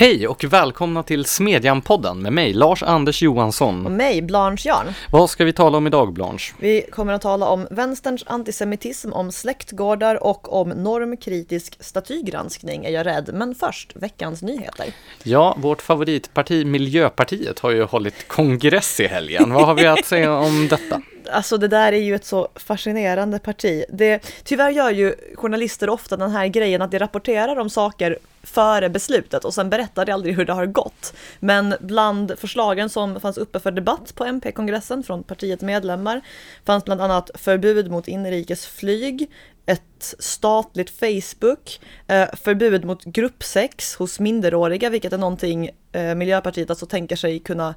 Hej och välkomna till Smedjan-podden med mig, Lars-Anders Johansson. Och mig, Blanche Jarn. Vad ska vi tala om idag, Blanche? Vi kommer att tala om vänsterns antisemitism, om släktgårdar och om normkritisk statygranskning är jag rädd. Men först, veckans nyheter. Ja, vårt favoritparti Miljöpartiet har ju hållit kongress i helgen. Vad har vi att säga om detta? Alltså det där är ju ett så fascinerande parti. Det, tyvärr gör ju journalister ofta den här grejen att de rapporterar om saker före beslutet och sen berättar de aldrig hur det har gått. Men bland förslagen som fanns uppe för debatt på MP-kongressen från partiets medlemmar fanns bland annat förbud mot inrikesflyg, ett statligt Facebook, eh, förbud mot gruppsex hos minderåriga, vilket är någonting eh, Miljöpartiet alltså tänker sig kunna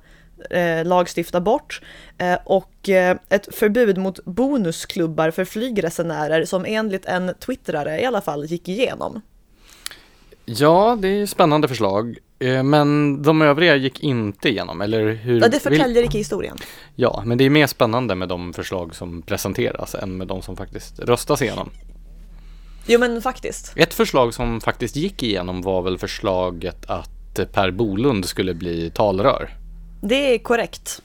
eh, lagstifta bort och ett förbud mot bonusklubbar för flygresenärer som enligt en twittrare i alla fall gick igenom. Ja, det är spännande förslag. Eh, men de övriga gick inte igenom, eller hur? Ja, det förtäljer icke historien. Ja, men det är mer spännande med de förslag som presenteras än med de som faktiskt röstas igenom. Jo, men faktiskt. Ett förslag som faktiskt gick igenom var väl förslaget att Per Bolund skulle bli talrör. Det är korrekt.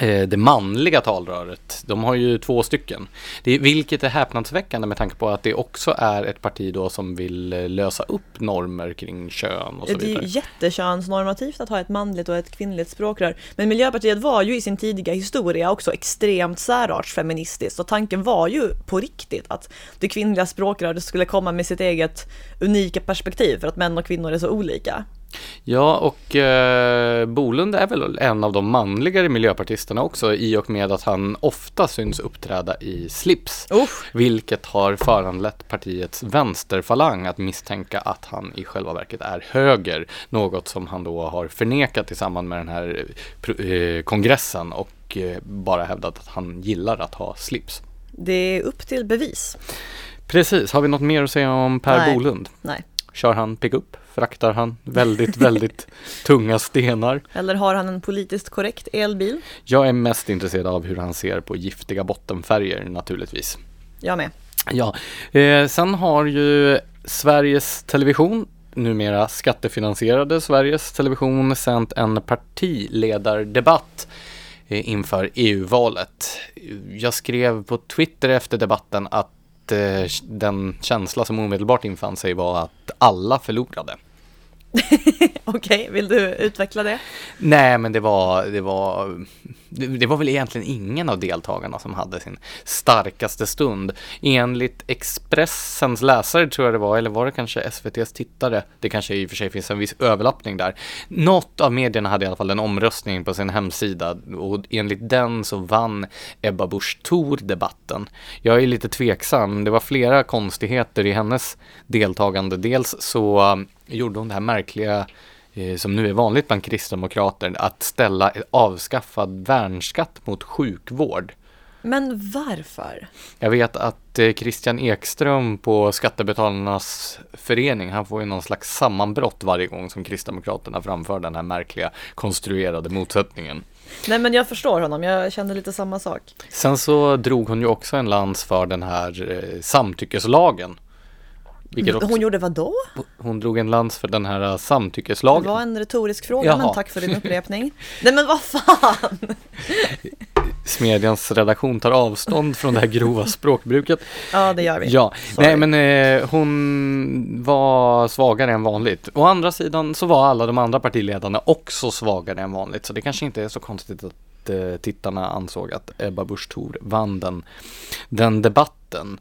Eh, det manliga talröret, de har ju två stycken. Det, vilket är häpnadsväckande med tanke på att det också är ett parti då som vill eh, lösa upp normer kring kön och så Det är vidare. ju jättekönsnormativt att ha ett manligt och ett kvinnligt språkrör. Men Miljöpartiet var ju i sin tidiga historia också extremt särartsfeministiskt och tanken var ju på riktigt att det kvinnliga språkröret skulle komma med sitt eget unika perspektiv för att män och kvinnor är så olika. Ja, och eh, Bolund är väl en av de manligare miljöpartisterna också i och med att han ofta syns uppträda i slips. Usch. Vilket har föranlett partiets vänsterfalang att misstänka att han i själva verket är höger. Något som han då har förnekat i samband med den här eh, kongressen och eh, bara hävdat att han gillar att ha slips. Det är upp till bevis. Precis, har vi något mer att säga om Per Nej. Bolund? Nej. Kör han pickup? Fraktar han väldigt, väldigt tunga stenar? Eller har han en politiskt korrekt elbil? Jag är mest intresserad av hur han ser på giftiga bottenfärger naturligtvis. Jag med. Ja, eh, sen har ju Sveriges Television, numera skattefinansierade Sveriges Television, sänt en partiledardebatt eh, inför EU-valet. Jag skrev på Twitter efter debatten att eh, den känsla som omedelbart infann sig var att alla förlorade. Okej, vill du utveckla det? Nej, men det var, det var, det, var väl egentligen ingen av deltagarna som hade sin starkaste stund. Enligt Expressens läsare tror jag det var, eller var det kanske SVTs tittare? Det kanske i och för sig finns en viss överlappning där. Något av medierna hade i alla fall en omröstning på sin hemsida och enligt den så vann Ebba Busch Thor debatten. Jag är lite tveksam, det var flera konstigheter i hennes deltagande. Dels så um, gjorde hon det här märkliga som nu är vanligt bland kristdemokrater, att ställa ett avskaffad värnskatt mot sjukvård. Men varför? Jag vet att eh, Christian Ekström på Skattebetalarnas förening, han får ju någon slags sammanbrott varje gång som Kristdemokraterna framför den här märkliga konstruerade motsättningen. Nej men jag förstår honom, jag känner lite samma sak. Sen så drog hon ju också en lans för den här eh, samtyckeslagen. Vilket också, Hon gjorde vad då? hon drog en lans för den här eh, Det samtyckeslagen. var en retorisk fråga, Jaha. men tack för din upprepning. Nej men vad fan! Smedjans redaktion tar avstånd från det här grova språkbruket. Ja, det gör vi. Ja, Sorry. nej men eh, hon var svagare än vanligt. Å andra sidan så var alla de andra partiledarna också svagare än vanligt. Så det kanske inte är så konstigt att eh, tittarna ansåg att Ebba Busch Thor vann den, den debatten.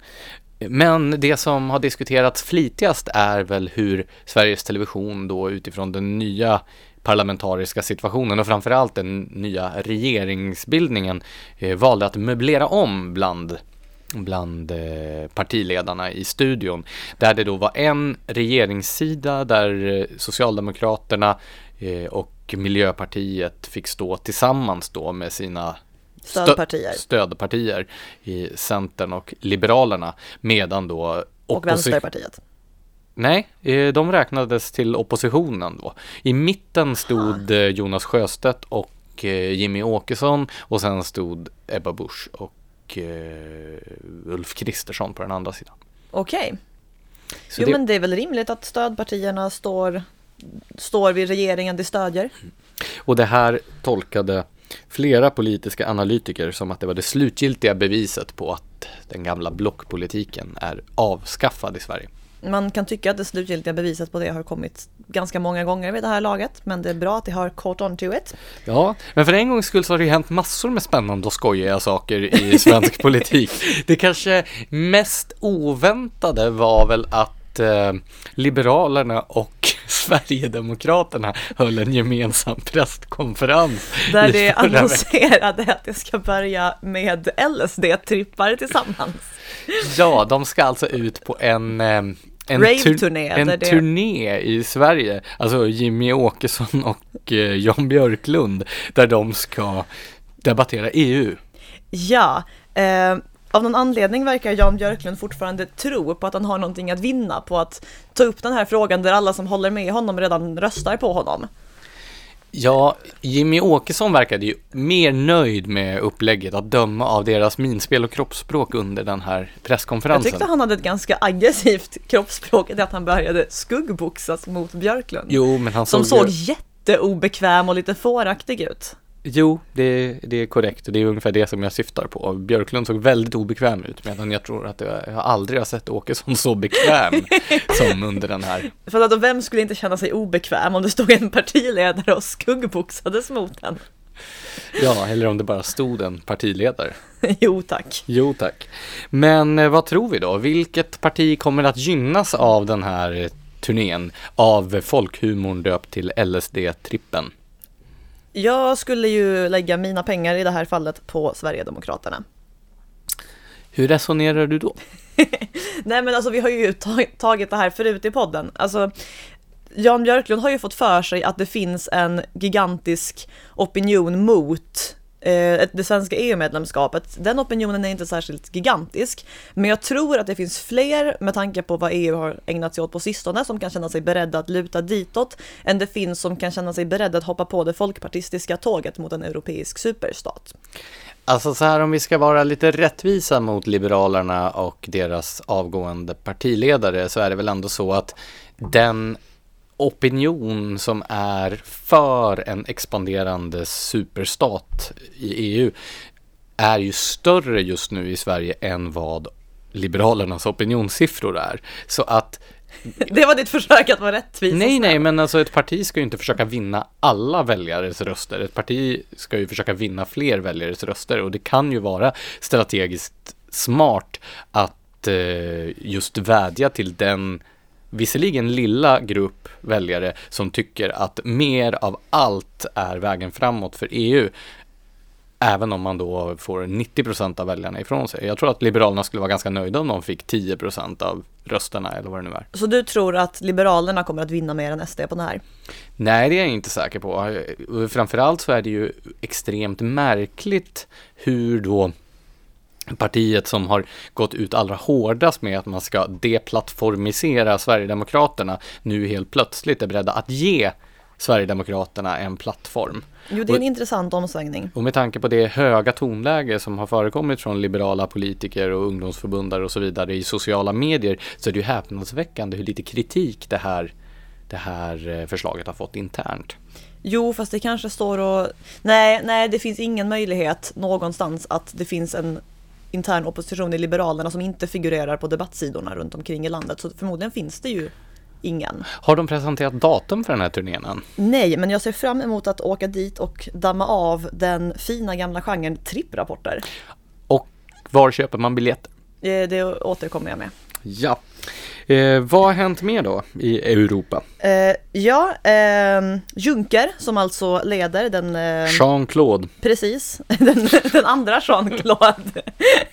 Men det som har diskuterats flitigast är väl hur Sveriges Television då utifrån den nya parlamentariska situationen och framförallt den nya regeringsbildningen eh, valde att möblera om bland bland eh, partiledarna i studion. Där det då var en regeringssida där eh, Socialdemokraterna eh, och Miljöpartiet fick stå tillsammans då med sina Stödpartier. stödpartier i Centern och Liberalerna medan då Och Vänsterpartiet. Nej, eh, de räknades till oppositionen då. I mitten stod eh, Jonas Sjöstedt och eh, Jimmy Åkesson och sen stod Ebba Busch och Ulf Kristersson på den andra sidan. Okej. Så Jo det, men det är väl rimligt att stödpartierna står står vid regeringen de stödjer. Och det här tolkade flera politiska analytiker som att det var det slutgiltiga beviset på att den gamla blockpolitiken är avskaffad i Sverige. Man kan tycka att det slutgiltiga beviset på det har kommit ganska många gånger vid det här laget, men det är bra att det har caught on to it. Ja, men för en gångs skull så har det ju hänt massor med spännande och skojiga saker i svensk politik. Det kanske mest oväntade var väl att eh, Liberalerna och Sverigedemokraterna höll en gemensam presskonferens. Där det annonserade att det ska börja med LSD-trippar tillsammans. Ja, de ska alltså ut på en eh, en, Rave-turné, en det- turné i Sverige, alltså Jimmy Åkesson och eh, Jan Björklund, där de ska debattera EU. Ja, eh, av någon anledning verkar Jan Björklund fortfarande tro på att han har någonting att vinna på att ta upp den här frågan där alla som håller med honom redan röstar på honom. Ja, Jimmy Åkesson verkade ju mer nöjd med upplägget att döma av deras minspel och kroppsspråk under den här Jag presskonferensen. tyckte han hade ett ganska aggressivt kroppsspråk, det att han började skuggboxas mot Björklund. Jo, men han som såg, såg ju- jätteobekväm och lite fåraktig ut. Jo, det, det är korrekt och det är ungefär det som jag syftar på. Björklund såg väldigt obekväm ut medan jag tror att det, jag aldrig har sett Åkesson så bekväm som under den här. För att vem skulle inte känna sig obekväm om det stod en partiledare och skuggboxades mot en? Ja, eller om det bara stod en partiledare. jo tack. Jo tack. Men eh, vad tror vi då? Vilket parti kommer att gynnas av den här turnén av folkhumorn döpt till LSD-trippen? Jag skulle ju lägga mina pengar i det här fallet på Sverigedemokraterna. Hur resonerar du då? Nej men alltså vi har ju ta- tagit det här förut i podden. Alltså Jan Björklund har ju fått för sig att det finns en gigantisk opinion mot Eh, det svenska EU-medlemskapet. Den opinionen är inte särskilt gigantisk, men jag tror att det finns fler med tanke på vad EU har ägnat sig åt på sistone som kan känna sig beredda att luta ditåt än det finns som kan känna sig beredda att hoppa på det folkpartistiska tåget mot en europeisk superstat. Alltså så här om vi ska vara lite rättvisa mot Liberalerna och deras avgående partiledare så är det väl ändå så att den opinion som är för en expanderande superstat i EU är ju större just nu i Sverige än vad Liberalernas opinionssiffror är. Så att Det var ditt försök att vara rättvis. Nej, nej, men alltså ett parti ska ju inte försöka vinna alla väljares röster. Ett parti ska ju försöka vinna fler väljares röster och det kan ju vara strategiskt smart att eh, just vädja till den visserligen lilla grupp väljare som tycker att mer av allt är vägen framåt för EU. Även om man då får 90% av väljarna ifrån sig. Jag tror att Liberalerna skulle vara ganska nöjda om de fick 10% av rösterna eller vad det nu är. Så du tror att Liberalerna kommer att vinna mer än SD på den här? Nej, det är jag inte säker på. Framförallt så är det ju extremt märkligt hur då partiet som har gått ut allra hårdast med att man ska deplattformisera Sverigedemokraterna nu helt plötsligt är beredda att ge Sverigedemokraterna en plattform. Jo, det är en Och- intressant omsvängning. Och med tanke på det höga tonläge som har förekommit från liberala politiker och ungdomsförbundare och så vidare i sociala medier så är det ju häpnadsväckande hur lite kritik det här, det här eh, förslaget har fått internt. Jo, fast det kanske står och... Nej, nej, det finns ingen möjlighet någonstans att det finns en intern opposition i Liberalerna som inte figurerar på debattsidorna runt omkring i landet. Så förmodligen finns det ju ingen. Har de presenterat datum för den här turnén än? Nej, men jag ser fram emot att åka dit och damma av den fina gamla genren tripprapporter. Och var köper man biljetter? Eh, Det återkommer jag med. Ja. Eh, vad har hänt mer då i Europa? Eh, ja, eh, Juncker som alltså leder den... Eh, Jean-Claude. Precis, den, den andra Jean-Claude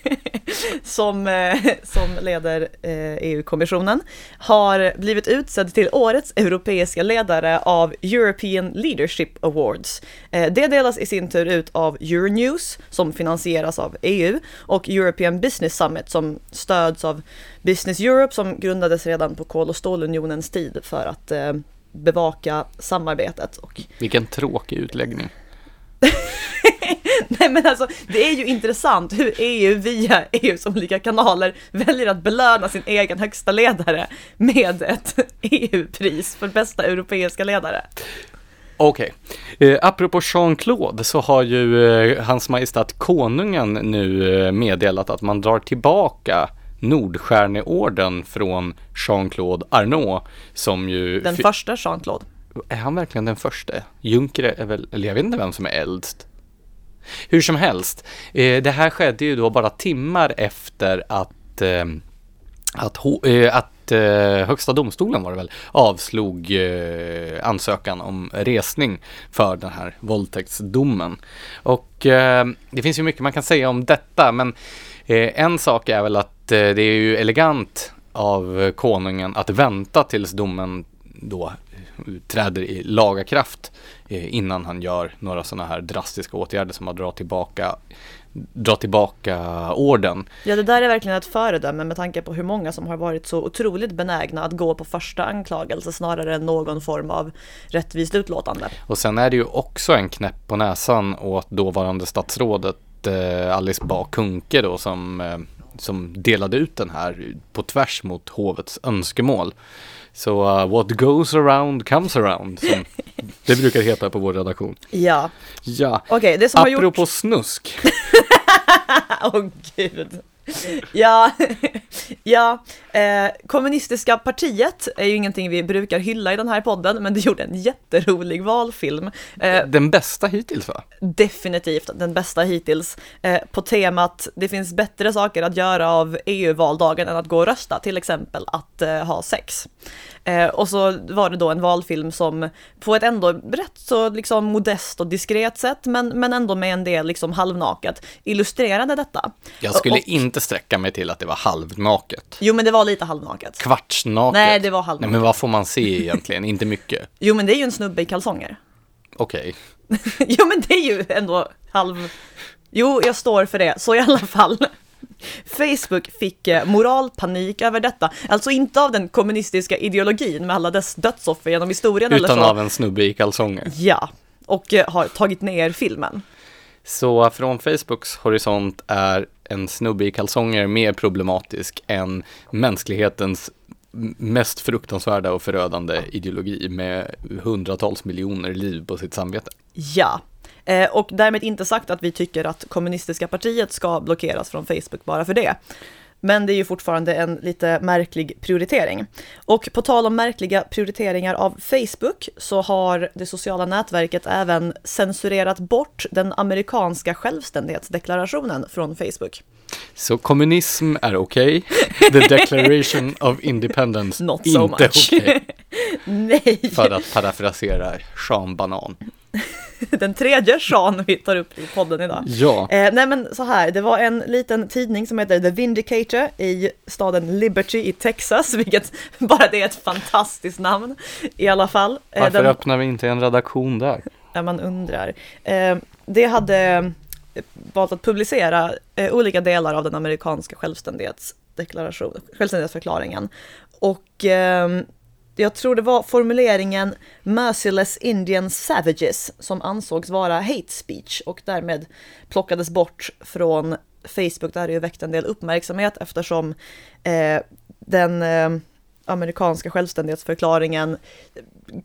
som, eh, som leder eh, EU-kommissionen har blivit utsedd till årets europeiska ledare av European Leadership Awards. Eh, det delas i sin tur ut av Euronews som finansieras av EU och European Business Summit som stöds av Business Europe som grundades redan på kol och stålunionens tid för att eh, bevaka samarbetet och Vilken tråkig utläggning. Nej men alltså, det är ju intressant hur EU via EUs olika kanaler väljer att belöna sin egen högsta ledare med ett EU-pris för bästa europeiska ledare. Okej. Eh, apropå Jean-Claude så har ju eh, Hans Majestät Konungen nu eh, meddelat att man drar tillbaka Nordstjärneorden från Jean-Claude Arnault som ju... Den första Jean-Claude. Är han verkligen den första? Juncker är väl, eller jag vet inte vem som är äldst. Hur som helst, eh, det här skedde ju då bara timmar efter att, eh, att, eh, att Högsta domstolen var det väl, avslog ansökan om resning för den här våldtäktsdomen. Och det finns ju mycket man kan säga om detta, men en sak är väl att eh, det är ju elegant av konungen att vänta tills domen då träder i lagakraft eh, innan han gör några sådana här drastiska åtgärder som att dra tillbaka, dra tillbaka orden. Ja, det där är verkligen ett föredöme med tanke på hur många som har varit så otroligt benägna att gå på första anklagelse snarare än någon form av rättvist utlåtande. Och sen är det ju också en knäpp på näsan åt dåvarande statsrådet eh, Alice Bah Kuhnke då som, som delade ut den här på tvärs mot hovets önskemål. Så uh, what goes around comes around, som det brukar heta på vår redaktion. Ja, Ja, okej, det som har gjort... apropå snusk. Åh gud. Ja, ja eh, kommunistiska partiet är ju ingenting vi brukar hylla i den här podden, men det gjorde en jätterolig valfilm. Eh, Den bästa hittills va? definitivt den bästa hittills eh, på temat det finns bättre saker att göra av EU-valdagen än att gå och rösta, till exempel att eh, ha sex. Eh, och så var det då en valfilm som på ett ändå rätt så liksom modest och diskret sätt, men, men ändå med en del liksom halvnaket, illustrerade detta. Jag skulle Och- inte sträcka mig till att det var halvnaket. Jo, men det var lite halvnaket. Kvartsnaket. Nej, det var Nej, halvnaket. men vad får man se egentligen? inte mycket. Jo, men det är ju en snubbe i kalsonger. Okej. jo, men det är ju ändå halv... Jo, jag står för det, så i alla fall. Facebook fick eh, moralpanik över detta, alltså inte av den kommunistiska ideologin med alla dess dödsoffer genom historien eller Utan så. av en snubbe i kalsonger. Ja, och eh, har tagit ner filmen. Så från Facebooks horisont är en snubbe i kalsonger mer problematisk än mänsklighetens mest fruktansvärda och förödande ideologi med hundratals miljoner liv på sitt samvete. Ja. Eh, och därmed inte sagt att vi tycker att kommunistiska partiet ska blockeras från Facebook bara för det. Men det är ju fortfarande en lite märklig prioritering. Och på tal om märkliga prioriteringar av Facebook så har det sociala nätverket även censurerat bort den amerikanska självständighetsdeklarationen från Facebook. Så kommunism är okej. The Declaration of Independence Not so inte okej. Nej, För att parafrasera Sean Banan. den tredje Sean vi tar upp i podden idag. Ja, Eh, nej men så här, det var en liten tidning som heter The Vindicator i staden Liberty i Texas, vilket bara det är ett fantastiskt namn i alla fall. Eh, varför den, öppnar vi inte en redaktion där? när man undrar. Eh, det hade eh, valt att publicera eh, olika delar av den amerikanska självständighetsdeklaration, självständighetsförklaringen. Och eh, jag tror det var formuleringen “merciless Indian savages” som ansågs vara hate speech och därmed plockades bort från Facebook. Det här har ju väckt en del uppmärksamhet eftersom eh, den eh, amerikanska självständighetsförklaringen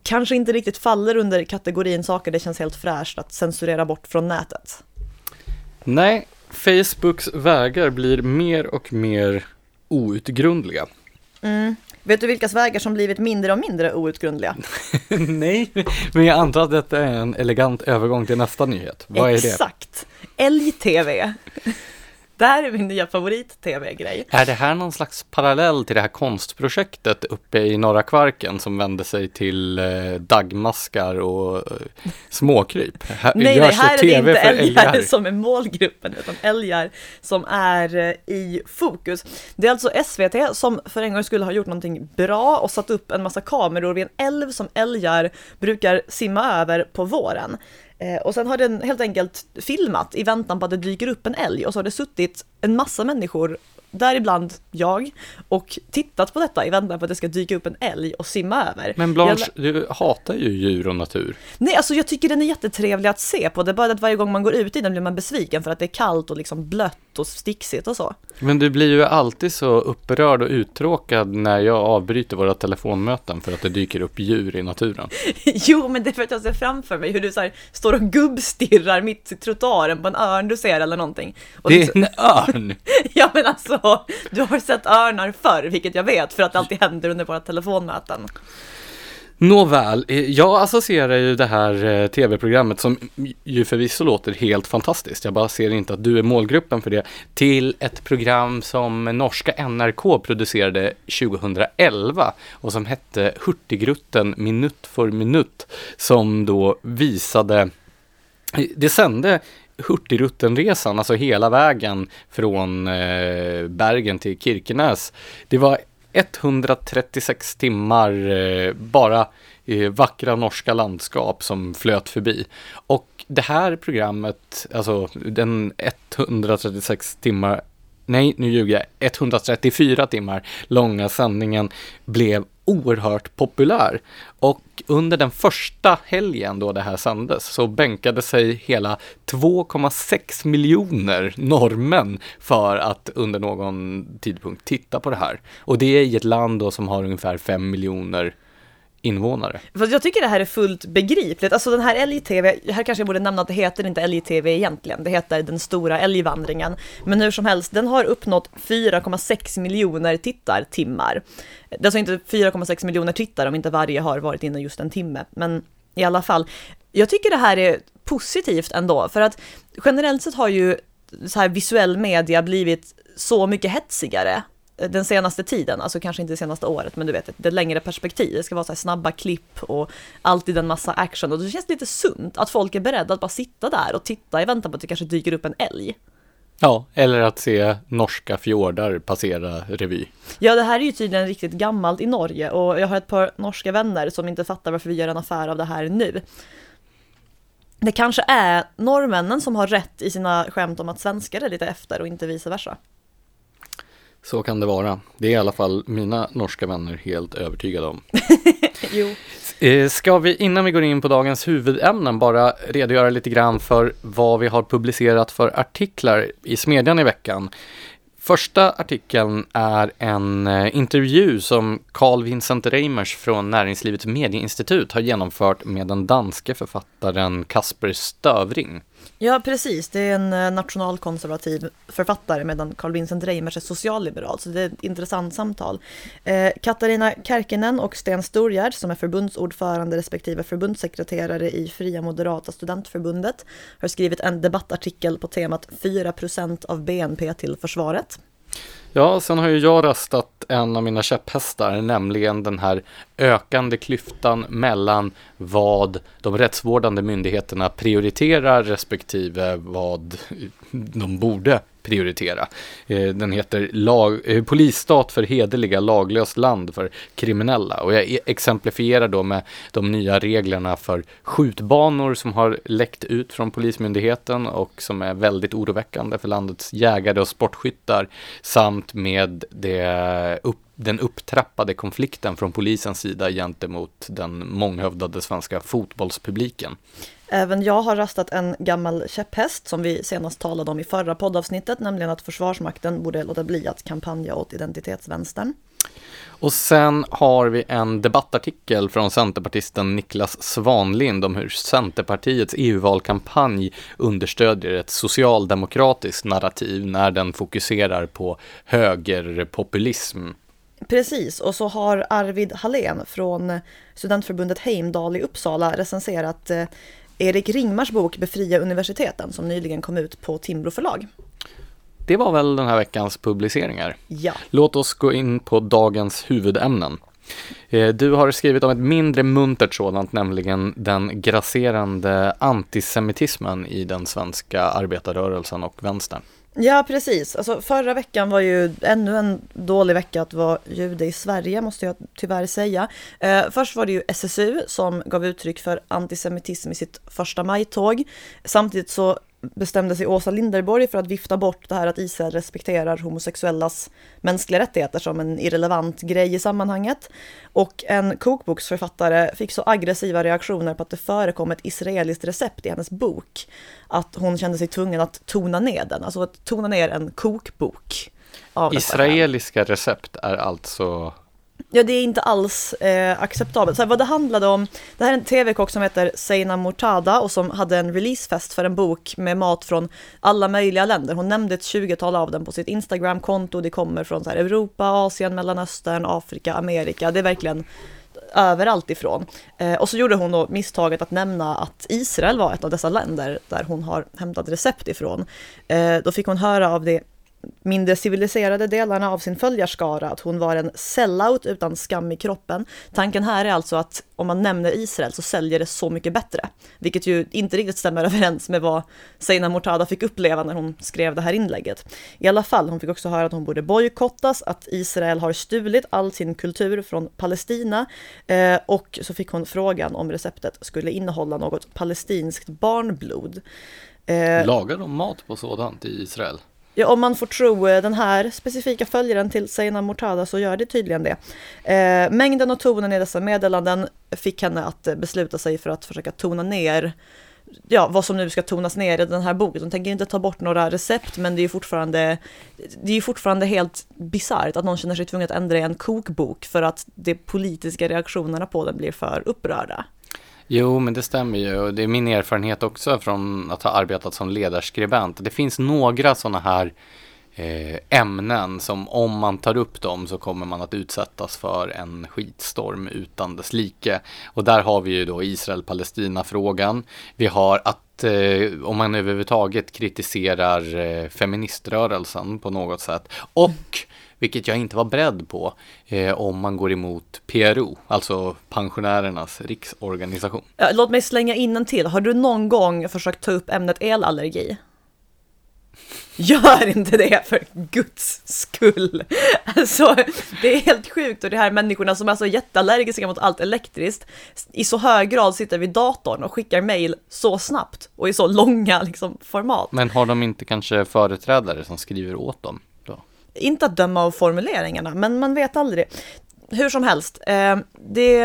kanske inte riktigt faller under kategorin saker det känns helt fräscht att censurera bort från nätet. Nej, Facebooks vägar blir mer och mer outgrundliga. Mm. Vet du vilkas vägar som blivit mindre och mindre outgrundliga? Nej, men jag antar att detta är en elegant övergång till nästa nyhet. Vad är det? Exakt! Älg-TV. Det här är min nya favorit-tv-grej. Är det här någon slags parallell till det här konstprojektet uppe i Norra Kvarken som vände sig till eh, dagmaskar och eh, småkryp? Här, Nej, nej, här är det inte för älgar, som är målgruppen, utan älgar som är eh, i fokus. Det är alltså SVT som för en gång skulle ha gjort någonting bra och satt upp en massa kameror vid en älv som älgar brukar simma över på våren. Eh, och sen har den helt enkelt filmat i väntan på att det dyker upp en älg och så har det suttit en massa människor däribland jag, och tittat på detta i väntan på att det ska dyka upp en älg och simma över. Men Blanche, du hatar ju djur och natur. Nej, alltså jag tycker den är jättetrevlig att se på. Det är bara att varje gång man går ut i den blir man besviken för att det är kallt och liksom blött och sticksigt och så. Men du blir ju alltid så upprörd och uttråkad när jag avbryter våra telefonmöten för att det dyker upp djur i naturen. jo, men det är för att jag ser framför mig hur du så här, står och gubbstirrar mitt i trottoaren på en örn du ser eller någonting. Och det är en örn! ja, men alltså, du har sett örnar förr, vilket jag vet, för att det alltid händer under våra telefonmöten. Nåväl, eh, jag associerar ju det här eh, tv-programmet som ju förvisso låter helt fantastiskt. Jag bara ser inte att du är målgruppen för det. Till ett program som norska NRK producerade 2011 och som hette Hurtigruten minut för minut. Som då visade, det sände Hurtigruten-resan, alltså hela vägen från eh, Bergen till Kirkenes. Det var 136 timmar eh, bara eh, vackra norska landskap som flöt förbi. Och det här programmet, alltså den 136 timmar nej nu ljuger jag, 134 timmar långa sändningen blev oerhört populär. Och under den första helgen då det här sändes så bänkade sig hela 2,6 miljoner norrmän för att under någon tidpunkt titta på det här. Och det är i ett land då som har ungefär 5 miljoner invånare. Fast jag tycker det här är fullt begripligt. Alltså den här älg-tv, här kanske jag borde nämna att det heter inte älg-tv egentligen, det heter Den stora älgvandringen. Men hur som helst, den har uppnått 4,6 miljoner tittartimmar. Det är alltså inte 4,6 miljoner tittare om inte varje har varit inne just en timme, men i alla fall. Jag tycker det här är positivt ändå, för att generellt sett har ju så här visuell media blivit så mycket hetsigare den senaste tiden, alltså kanske inte det senaste året, men du vet, det längre perspektiv. Det ska vara så snabba klipp och alltid en massa action och det känns lite sunt att folk är beredda att bara sitta där och titta i väntan på att det kanske dyker upp en älg. Ja, eller att se norska fjordar passera revy. Ja, det här är ju tydligen riktigt gammalt i Norge och jag har ett par norska vänner som inte fattar varför vi gör en affär av det här nu. Det kanske är norrmännen som har rätt i sina skämt om att svenskar är lite efter och inte vice versa. Så kan det vara. Det är i alla fall mina norska vänner helt övertygade om. jo. Eh, ska vi innan vi går in på dagens huvudämnen bara redogöra lite grann för vad vi har publicerat för artiklar i Smedjan i veckan. Första artikeln är en eh, intervju som Carl Vincent Reimers från Näringslivets medieinstitut har genomfört med den danske författaren Kasper Stövring. Ja, precis. Det är en eh, nationalkonservativ författare medan Carl Vincent Reimers är socialliberal, så det är ett intressant samtal. Eh, Katarina Kärkinen och Sten Storgärd, som är förbundsordförande respektive förbundssekreterare i Fria Moderata Studentförbundet, har skrivit en debattartikel på temat 4% av BNP till försvaret. Ja, sen har ju jag röstat en av mina käpphästar, nämligen den här ökande klyftan mellan vad de rättsvårdande myndigheterna prioriterar respektive vad de borde prioritera. Eh, den heter lag, eh, Polisstat för hederliga, laglöst land för kriminella. Och jag e-, exemplifierar då med de nya reglerna för skjutbanor som har läckt ut från Polismyndigheten och som är väldigt oroväckande för landets jägare och sportskyttar. Samt med det upp den upptrappade konflikten från polisens sida gentemot den månghövdade svenska fotbollspubliken. Även jag har röstat en gammal käpphäst som vi senast talade om i förra poddavsnittet, nämligen att Försvarsmakten borde låta bli att kampanja åt identitetsvänstern. Och sen har vi en debattartikel från centerpartisten Niklas Svanlind om hur Centerpartiets EU-valkampanj understödjer ett socialdemokratiskt narrativ när den fokuserar på högerpopulism. Precis, och så har Arvid Hallén från studentförbundet Heimdal i Uppsala recenserat eh, Erik Ringmars bok Befria universiteten som nyligen kom ut på Timbro förlag. Det var väl den här veckans publiceringar. Ja. Låt oss gå in på dagens huvudämnen. Eh, du har skrivit om ett mindre muntert sådant, nämligen den grasserande antisemitismen i den svenska arbetarrörelsen och vänstern. Ja, precis. Alltså, förra veckan var ju ännu en dålig vecka att vara jude i Sverige, måste jag tyvärr säga. Eh, först var det ju SSU som gav uttryck för antisemitism i sitt första majtåg. Samtidigt så bestämde sig Åsa Linderborg för att vifta bort det här att Israel respekterar homosexuellas mänskliga rättigheter som en irrelevant grej i sammanhanget. Och en kokboksförfattare fick så aggressiva reaktioner på att det förekom ett israeliskt recept i hennes bok att hon kände sig tvungen att tona ner den, alltså att tona ner en kokbok. Israeliska recept är alltså Ja, det är inte alls eh, acceptabelt. Så här, vad det handlade om, det här är en tv-kock som heter Seina Mortada och som hade en releasefest för en bok med mat från alla möjliga länder. Hon nämnde ett 20-tal av dem på sitt Instagram-konto. Det kommer från så här, Europa, Asien, Mellanöstern, Afrika, Amerika. Det är verkligen överallt ifrån. Eh, och så gjorde hon då misstaget att nämna att Israel var ett av dessa länder där hon har hämtat recept ifrån. Eh, då fick hon höra av det mindre civiliserade delarna av sin följarskara, att hon var en sellout utan skam i kroppen. Tanken här är alltså att om man nämner Israel så säljer det så mycket bättre, vilket ju inte riktigt stämmer överens med vad Seina Mortada fick uppleva när hon skrev det här inlägget. I alla fall, hon fick också höra att hon borde bojkottas, att Israel har stulit all sin kultur från Palestina eh, och så fick hon frågan om receptet skulle innehålla något palestinskt barnblod. Eh, Lagar de mat på sådant i Israel? Ja, om man får tro eh, den här specifika följaren till Seina Mortada så gör det tydligen det. Eh, mängden och tonen i dessa meddelanden fick henne att eh, besluta sig för att försöka tona ner ja, vad som nu ska tonas ner i den här boken. Hon tänker inte ta bort några recept, men det är ju fortfarande, det är fortfarande helt bisarrt att någon känner sig tvungen att ändra i en kokbok för att de politiska reaktionerna på den blir för upprörda. Jo, men det stämmer ju och det är min erfarenhet också från att ha arbetat som ledarskribent. Det finns några sådana här eh, ämnen som om man tar upp dem så kommer man att utsättas för en skitstorm utan dess like. Och där har vi ju då Israel-Palestina-frågan. Vi har att eh, om man överhuvudtaget kritiserar eh, feministrörelsen på något sätt och vilket jag inte var beredd på eh, om man går emot PRO, alltså pensionärernas riksorganisation. Låt mig slänga in en till. Har du någon gång försökt ta upp ämnet elallergi? Gör inte det för guds skull. Alltså, det är helt sjukt och de här människorna som är så jätteallergiska mot allt elektriskt i så hög grad sitter vid datorn och skickar mail så snabbt och i så långa liksom, format. Men har de inte kanske företrädare som skriver åt dem? Inte att döma av formuleringarna, men man vet aldrig. Hur som helst, eh, det,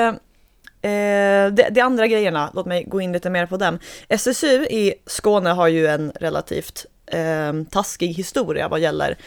eh, det, det, andra grejerna, låt mig gå in lite mer på dem. SSU i Skåne har ju en relativt eh, taskig historia vad gäller,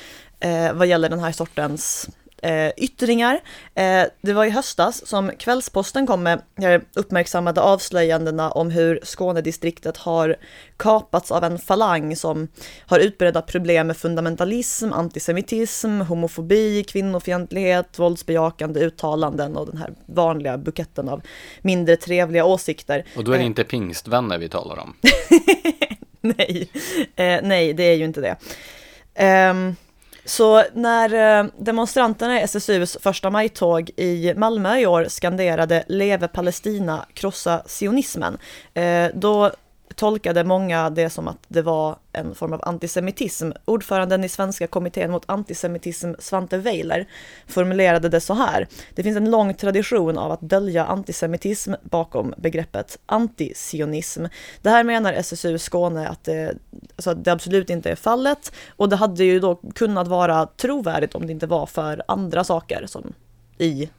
eh, vad gäller den här sortens eh, yttringar. Eh, det var i höstas som Kvällsposten kom med eh, uppmärksammade avslöjandena om hur Skånedistriktet har kapats av en falang som har utbredda problem med fundamentalism, antisemitism, homofobi, kvinnofientlighet, våldsbejakande uttalanden och den här vanliga buketten av mindre trevliga åsikter. Och då är det eh, inte pingstvänner vi talar om? nej, eh, nej, det är ju inte det. Um, så när eh, demonstranterna i SSUs första majtåg i Malmö i år skanderade Leve Palestina, krossa sionismen, eh, då tolkade många det som att det var en form av antisemitism. Ordföranden i Svenska kommittén mot antisemitism, Svante Weiler, formulerade det så här. Det finns en lång tradition av att dölja antisemitism bakom begreppet antisionism. Det här menar SSU Skåne att det, alltså att det absolut inte är fallet och det hade ju då kunnat vara trovärdigt om det inte var för andra saker som i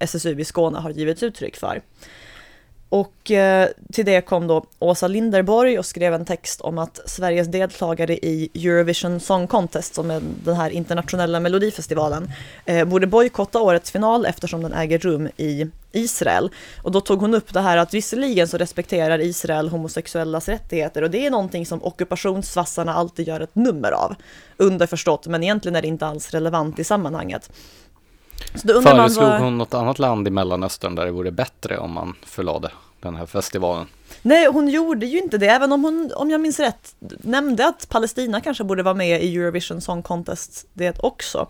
SSU i Skåne har givits uttryck för. Och eh, till det kom då Åsa Linderborg och skrev en text om att Sveriges deltagare i Eurovision Song Contest, som är den här internationella melodifestivalen, eh, borde bojkotta årets final eftersom den äger rum i Israel. Och då tog hon upp det här att visserligen så respekterar Israel homosexuellas rättigheter och det är någonting som ockupationsvassarna alltid gör ett nummer av. Underförstått, men egentligen är det inte alls relevant i sammanhanget. Föreslog var... hon något annat land i Mellanöstern där det vore bättre om man förlade den här festivalen? Nej, hon gjorde ju inte det, även om hon, om jag minns rätt, nämnde att Palestina kanske borde vara med i Eurovision Song Contest det också.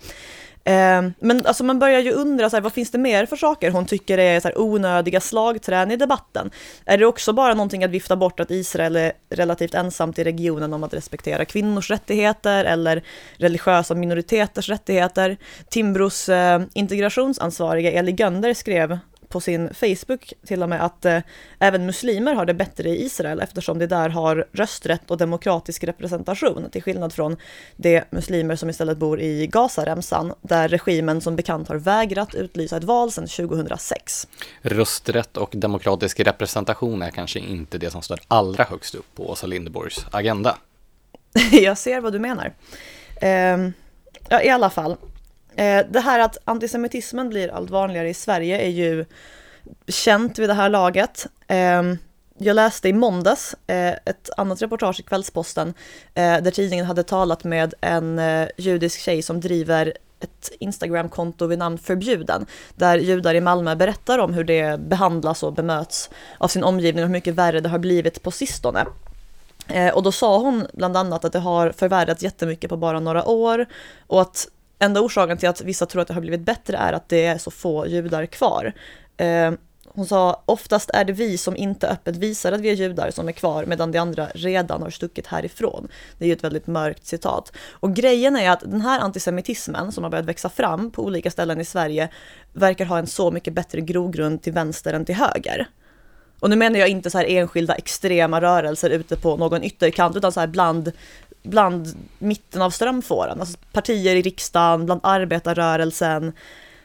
Ehm, men alltså man börjar ju undra, så här, vad finns det mer för saker hon tycker är så här, onödiga slagträn i debatten? Är det också bara någonting att vifta bort att Israel är relativt ensamt i regionen om att respektera kvinnors rättigheter eller religiösa minoriteters rättigheter? Timbros eh, integrationsansvariga Eli Gönder skrev på sin Facebook till och med att eh, även muslimer har det bättre i Israel eftersom de där har rösträtt och demokratisk representation till skillnad från de muslimer som istället bor i Gazaremsan där regimen som bekant har vägrat utlysa ett val sedan 2006. Rösträtt och demokratisk representation är kanske inte det som står allra högst upp på Åsa Linderborgs agenda. Jag ser vad du menar. Eh, ja, i alla fall. Eh, det här att antisemitismen blir allt vanligare i Sverige är ju känt vid det här laget. Ehm, jag läste i måndags eh, ett annat reportage i Kvällsposten eh, där tidningen hade talat med en judisk tjej som driver ett Instagramkonto vid namn Förbjuden, där judar i Malmö berättar om hur det behandlas och bemöts av sin omgivning och hur mycket värre det har blivit på sistone. Och då sa hon bland annat att det har förvärrats jättemycket på bara några år och att enda orsaken till att vissa tror att det har blivit bättre är att det är så få judar kvar. Eh, hon sa, oftast är det vi som inte öppet visar att vi är judar som är kvar medan de andra redan har stuckit härifrån. Det är ju ett väldigt mörkt citat. Och grejen är att den här antisemitismen som har börjat växa fram på olika ställen i Sverige verkar ha en så mycket bättre grogrund till vänster än till höger. Och nu menar jag inte så här enskilda extrema rörelser ute på någon ytterkant utan så här bland, bland mitten av strömfåran. Alltså partier i riksdagen, bland arbetarrörelsen,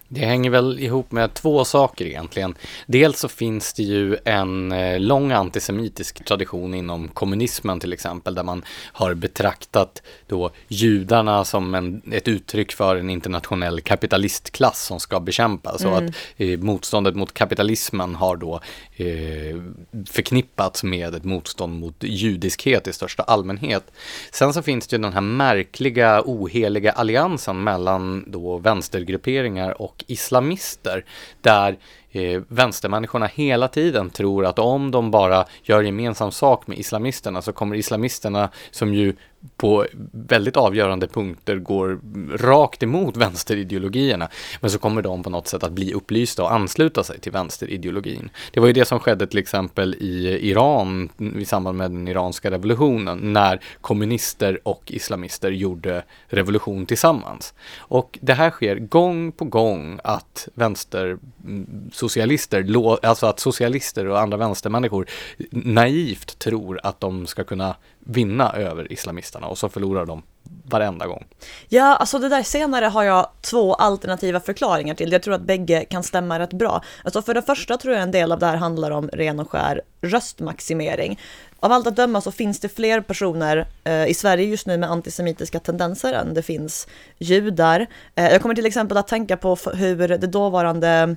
det hänger väl ihop med två saker egentligen. Dels så finns det ju en eh, lång antisemitisk tradition inom kommunismen till exempel, där man har betraktat då judarna som en, ett uttryck för en internationell kapitalistklass som ska bekämpas. Mm. Och att eh, motståndet mot kapitalismen har då eh, förknippats med ett motstånd mot judiskhet i största allmänhet. Sen så finns det ju den här märkliga oheliga alliansen mellan då vänstergrupperingar och och islamister där eh, vänstermänniskorna hela tiden tror att om de bara gör gemensam sak med islamisterna så kommer islamisterna som ju på väldigt avgörande punkter går rakt emot vänsterideologierna. Men så kommer de på något sätt att bli upplysta och ansluta sig till vänsterideologin. Det var ju det som skedde till exempel i Iran i samband med den iranska revolutionen när kommunister och islamister gjorde revolution tillsammans. Och det här sker gång på gång att mm, socialister, alltså att socialister och andra vänstermänniskor naivt tror att de ska kunna vinna över islamisterna och så förlorar de varenda gång. Ja, alltså det där senare har jag två alternativa förklaringar till. Jag tror att bägge kan stämma rätt bra. Alltså för det första tror jag en del av det här handlar om ren och skär röstmaximering. Av allt att döma så finns det fler personer eh, i Sverige just nu med antisemitiska tendenser än det finns judar. Eh, jag kommer till exempel att tänka på hur det dåvarande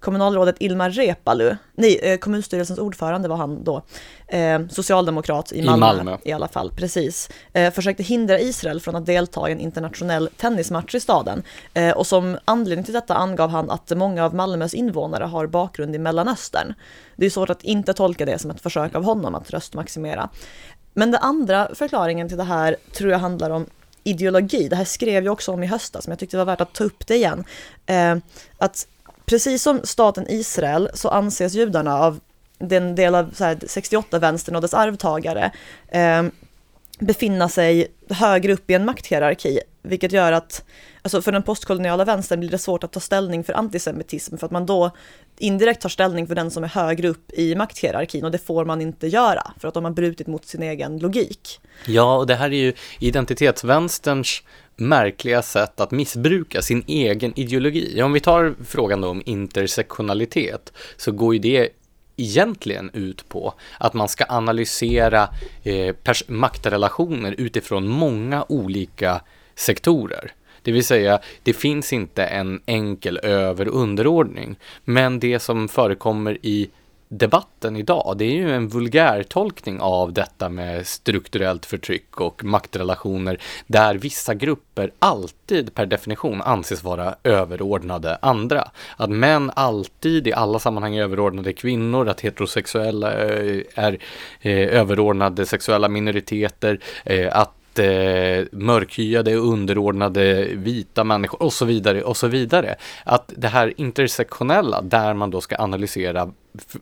kommunalrådet Ilmar Reepalu, nej, eh, kommunstyrelsens ordförande var han då, eh, socialdemokrat i Malmö, I Malmö, i alla fall, precis, eh, försökte hindra Israel från att delta i en internationell tennismatch i staden. Eh, och som anledning till detta angav han att många av Malmös invånare har bakgrund i Mellanöstern. Det är svårt att inte tolka det som ett försök av honom att röstmaximera. Men den andra förklaringen till det här tror jag handlar om ideologi. Det här skrev jag också om i höstas, men jag tyckte det var värt att ta upp det igen. Eh, att precis som staten Israel så anses judarna av den del av 68-vänstern och dess arvtagare eh, befinna sig högre upp i en makthierarki, vilket gör att alltså för den postkoloniala vänstern blir det svårt att ta ställning för antisemitism för att man då indirekt tar ställning för den som är högre upp i makthierarkin och det får man inte göra för att de har brutit mot sin egen logik. Ja, och det här är ju identitetsvänsterns märkliga sätt att missbruka sin egen ideologi. Om vi tar frågan då om intersektionalitet så går ju det egentligen ut på att man ska analysera eh, maktrelationer utifrån många olika sektorer. Det vill säga, det finns inte en enkel över underordning. Men det som förekommer i debatten idag, det är ju en vulgärtolkning av detta med strukturellt förtryck och maktrelationer där vissa grupper alltid per definition anses vara överordnade andra. Att män alltid i alla sammanhang är överordnade kvinnor, att heterosexuella eh, är eh, överordnade sexuella minoriteter, eh, att eh, mörkhyade, underordnade vita människor och så vidare och så vidare. Att det här intersektionella där man då ska analysera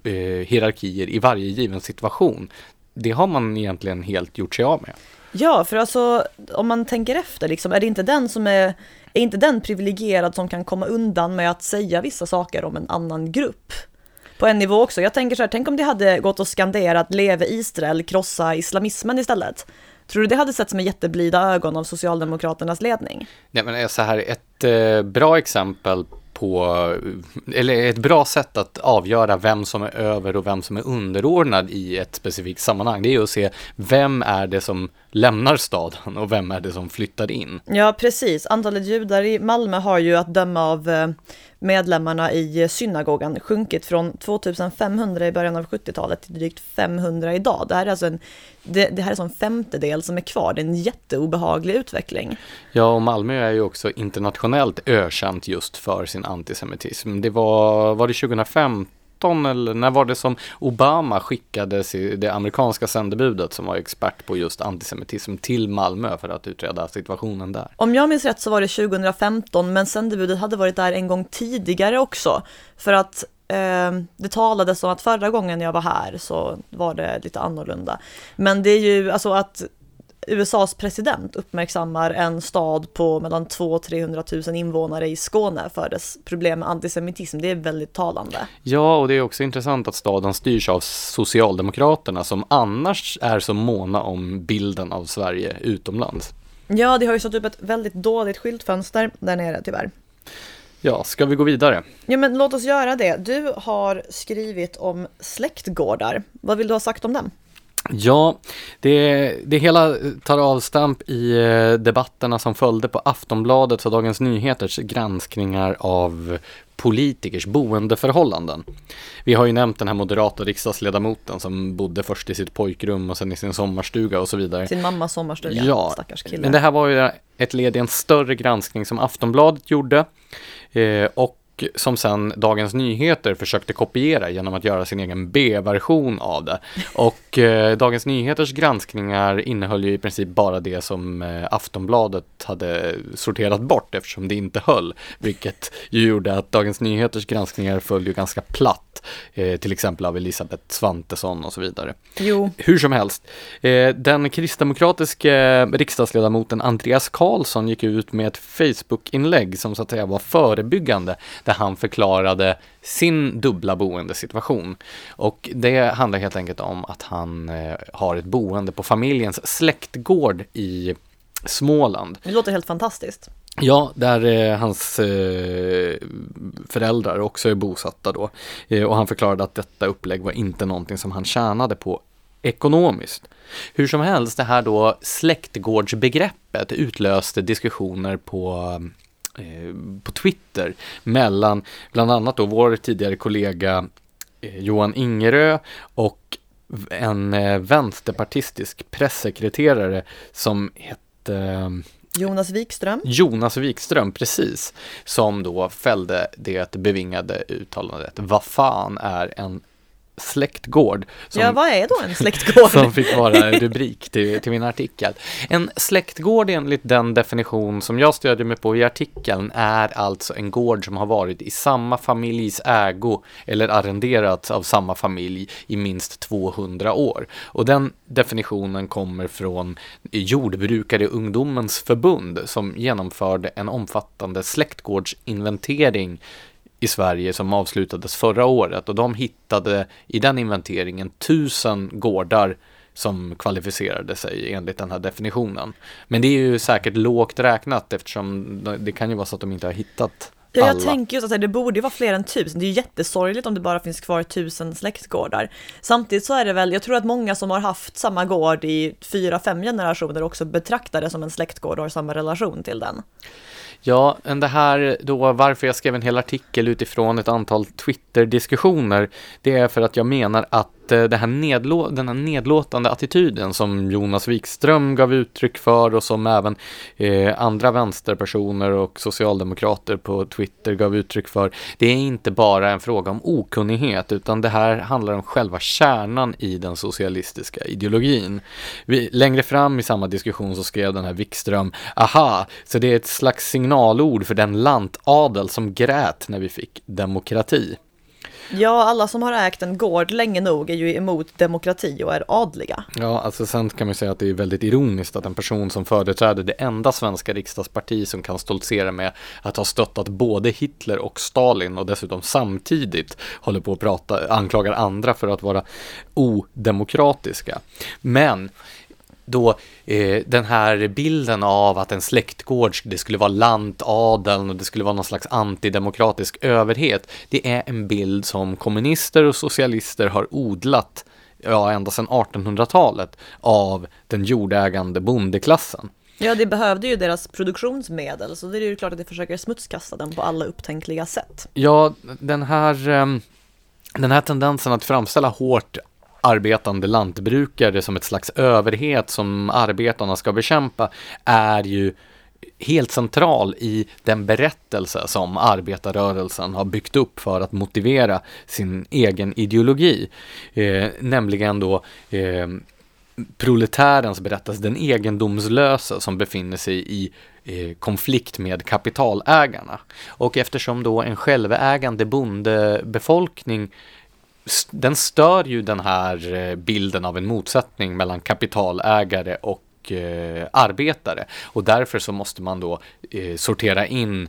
eh, hierarkier i varje given situation, det har man egentligen helt gjort sig av med. Ja, för alltså om man tänker efter, liksom, är det inte den som är, är inte den privilegierad som kan komma undan med att säga vissa saker om en annan grupp? på en nivå också. Jag tänker så här, tänk om det hade gått och skanderat leve Israel, krossa islamismen istället. Tror du det hade setts med jätteblida ögon av Socialdemokraternas ledning? Nej men så här, ett eh, bra exempel på, eller ett bra sätt att avgöra vem som är över och vem som är underordnad i ett specifikt sammanhang. Det är ju att se vem är det som lämnar staden och vem är det som flyttar in. Ja, precis. Antalet judar i Malmö har ju att döma av eh, medlemmarna i synagogan sjunkit från 2500 i början av 70-talet till drygt 500 idag. Det här är alltså en, det, det här är en femtedel som är kvar. Det är en jätteobehaglig utveckling. Ja, och Malmö är ju också internationellt ökänt just för sin antisemitism. Det var, var det 2015 eller när var det som Obama skickade det amerikanska sändebudet som var expert på just antisemitism till Malmö för att utreda situationen där? Om jag minns rätt så var det 2015 men sändebudet hade varit där en gång tidigare också för att eh, det talades om att förra gången jag var här så var det lite annorlunda. Men det är ju alltså att USAs president uppmärksammar en stad på mellan 200 och 300 000 invånare i Skåne för dess problem med antisemitism. Det är väldigt talande. Ja, och det är också intressant att staden styrs av Socialdemokraterna som annars är så måna om bilden av Sverige utomlands. Ja, det har ju satt upp ett väldigt dåligt skyltfönster där nere tyvärr. Ja, ska vi gå vidare? Ja, men låt oss göra det. Du har skrivit om släktgårdar. Vad vill du ha sagt om dem? Ja, det, det hela tar avstamp i eh, debatterna som följde på Aftonbladets och Dagens Nyheters granskningar av politikers boendeförhållanden. Vi har ju nämnt den här moderata riksdagsledamoten som bodde först i sitt pojkrum och sen i sin sommarstuga och så vidare. Sin mammas sommarstuga, ja, stackars kille. Men det här var ju ett led i en större granskning som Aftonbladet gjorde. Eh, och som sen Dagens Nyheter försökte kopiera genom att göra sin egen B-version av det. Och eh, Dagens Nyheters granskningar innehöll ju i princip bara det som eh, Aftonbladet hade sorterat bort eftersom det inte höll, vilket ju gjorde att Dagens Nyheters granskningar föll ju ganska platt eh, till exempel av Elisabeth Svantesson och så vidare. Jo. Hur som helst, eh, den kristdemokratiske riksdagsledamoten Andreas Karlsson gick ut med ett Facebook-inlägg som så att säga var förebyggande, där han förklarade sin dubbla boendesituation. Och det handlar helt enkelt om att han eh, har ett boende på familjens släktgård i Småland. Det låter helt fantastiskt. Ja, där eh, hans eh, föräldrar också är bosatta då. Eh, och han förklarade att detta upplägg var inte någonting som han tjänade på ekonomiskt. Hur som helst, det här då släktgårdsbegreppet utlöste diskussioner på på Twitter mellan bland annat då vår tidigare kollega eh, Johan Ingerö och en eh, vänsterpartistisk pressekreterare som hette Jonas Wikström. Jonas Wikström, precis. Som då fällde det bevingade uttalandet. Vad fan är en släktgård. Som, ja, vad är då en släktgård? som fick vara rubrik till, till min artikel. En släktgård enligt den definition som jag stödjer mig på i artikeln är alltså en gård som har varit i samma familjs ägo eller arrenderats av samma familj i minst 200 år. Och den definitionen kommer från Jordbrukare ungdomens förbund som genomförde en omfattande släktgårdsinventering i Sverige som avslutades förra året och de hittade i den inventeringen tusen gårdar som kvalificerade sig enligt den här definitionen. Men det är ju säkert lågt räknat eftersom det kan ju vara så att de inte har hittat Ja, jag tänker just att det borde vara fler än tusen. Det är ju jättesorgligt om det bara finns kvar tusen släktgårdar. Samtidigt så är det väl, jag tror att många som har haft samma gård i fyra, fem generationer också betraktar det som en släktgård och har samma relation till den. Ja, men det här då varför jag skrev en hel artikel utifrån ett antal Twitter-diskussioner, det är för att jag menar att Eh, det här nedlå den här nedlåtande attityden som Jonas Wikström gav uttryck för och som även eh, andra vänsterpersoner och socialdemokrater på Twitter gav uttryck för. Det är inte bara en fråga om okunnighet utan det här handlar om själva kärnan i den socialistiska ideologin. Vi, längre fram i samma diskussion så skrev den här Wikström, aha, så det är ett slags signalord för den lantadel som grät när vi fick demokrati. Ja, alla som har ägt en gård länge nog är ju emot demokrati och är adliga. Ja, alltså sen kan man ju säga att det är väldigt ironiskt att en person som företräder det enda svenska riksdagsparti som kan stoltsera med att ha stöttat både Hitler och Stalin och dessutom samtidigt håller på att prata, anklagar andra för att vara odemokratiska. Men då eh, den här bilden av att en släktgård, det skulle vara lantadeln och det skulle vara någon slags antidemokratisk överhet. Det är en bild som kommunister och socialister har odlat, ja, ända sedan 1800-talet av den jordägande bondeklassen. Ja, det behövde ju deras produktionsmedel, så det är ju klart att det försöker smutskasta den på alla upptänkliga sätt. Ja, den här, ehm, den här tendensen att framställa hårt arbetande lantbrukare som ett slags överhet som arbetarna ska bekämpa är ju helt central i den berättelse som arbetarrörelsen har byggt upp för att motivera sin egen ideologi. Eh, nämligen då eh, proletärens berättelse, den egendomslösa som befinner sig i eh, konflikt med kapitalägarna. Och eftersom då en självägande bondebefolkning den stör ju den här eh, bilden av en motsättning mellan kapitalägare och eh, arbetare. Och därför så måste man då eh, sortera in Eh,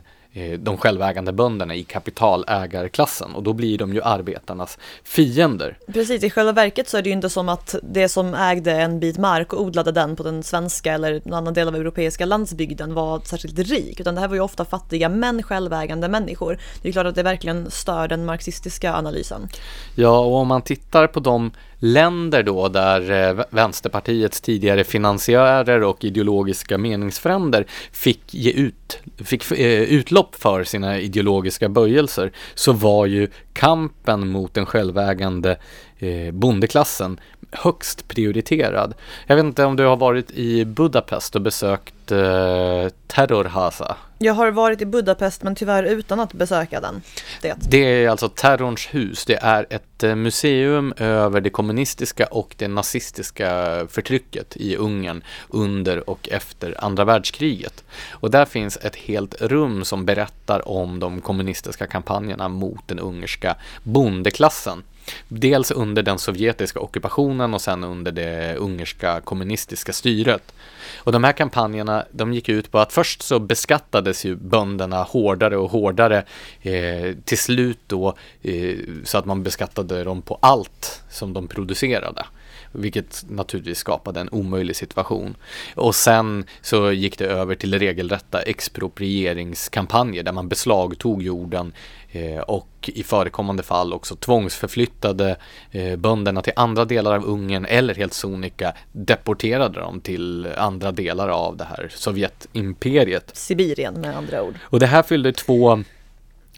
de självägande bönderna i kapitalägarklassen och då blir de ju arbetarnas fiender. Precis, i själva verket så är det ju inte som att det som ägde en bit mark och odlade den på den svenska eller någon annan del av europeiska landsbygden var särskilt rik, utan det här var ju ofta fattiga men självägande människor. Det är klart att det verkligen stör den marxistiska analysen. Ja, och om man tittar på de länder då där eh, Vänsterpartiets tidigare finansiärer och ideologiska meningsfränder fick ge ut, fick eh, utlopp för sina ideologiska böjelser så var ju kampen mot den självägande eh, bondeklassen högst prioriterad. Jag vet inte om du har varit i Budapest och besökt eh, Terrorhasa? Jag har varit i Budapest men tyvärr utan att besöka den. Det, det är alltså Terrorns hus. Det är ett eh, museum över det kommunistiska och det nazistiska förtrycket i Ungern under och efter andra världskriget. Och där finns ett helt rum som berättar om de kommunistiska kampanjerna mot den ungerska bondeklassen. Dels under den sovjetiska ockupationen och sen under det ungerska kommunistiska styret. Och de här kampanjerna, de gick ut på att först så beskattades ju bönderna hårdare och hårdare eh, till slut då eh, så att man beskattade dem på allt som de producerade vilket naturligtvis skapade en omöjlig situation. Och sen så gick det över till regelrätta exproprieringskampanjer där man beslagtog jorden eh, och i förekommande fall också tvångsförflyttade eh, bönderna till andra delar av Ungern eller helt sonika deporterade dem till andra delar av det här Sovjetimperiet. Sibirien med andra ord. Och det här fyllde två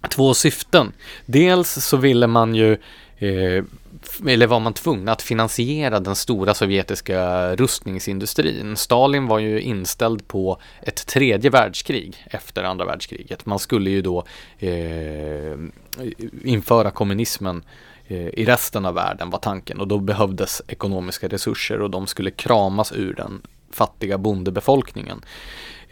två syften. Dels så ville man ju eh, eller var man tvungen att finansiera den stora sovjetiska rustningsindustrin. Stalin var ju inställd på ett tredje världskrig efter andra världskriget. Man skulle ju då eh, införa kommunismen eh, i resten av världen var tanken och då behövdes ekonomiska resurser och de skulle kramas ur den fattiga bondebefolkningen.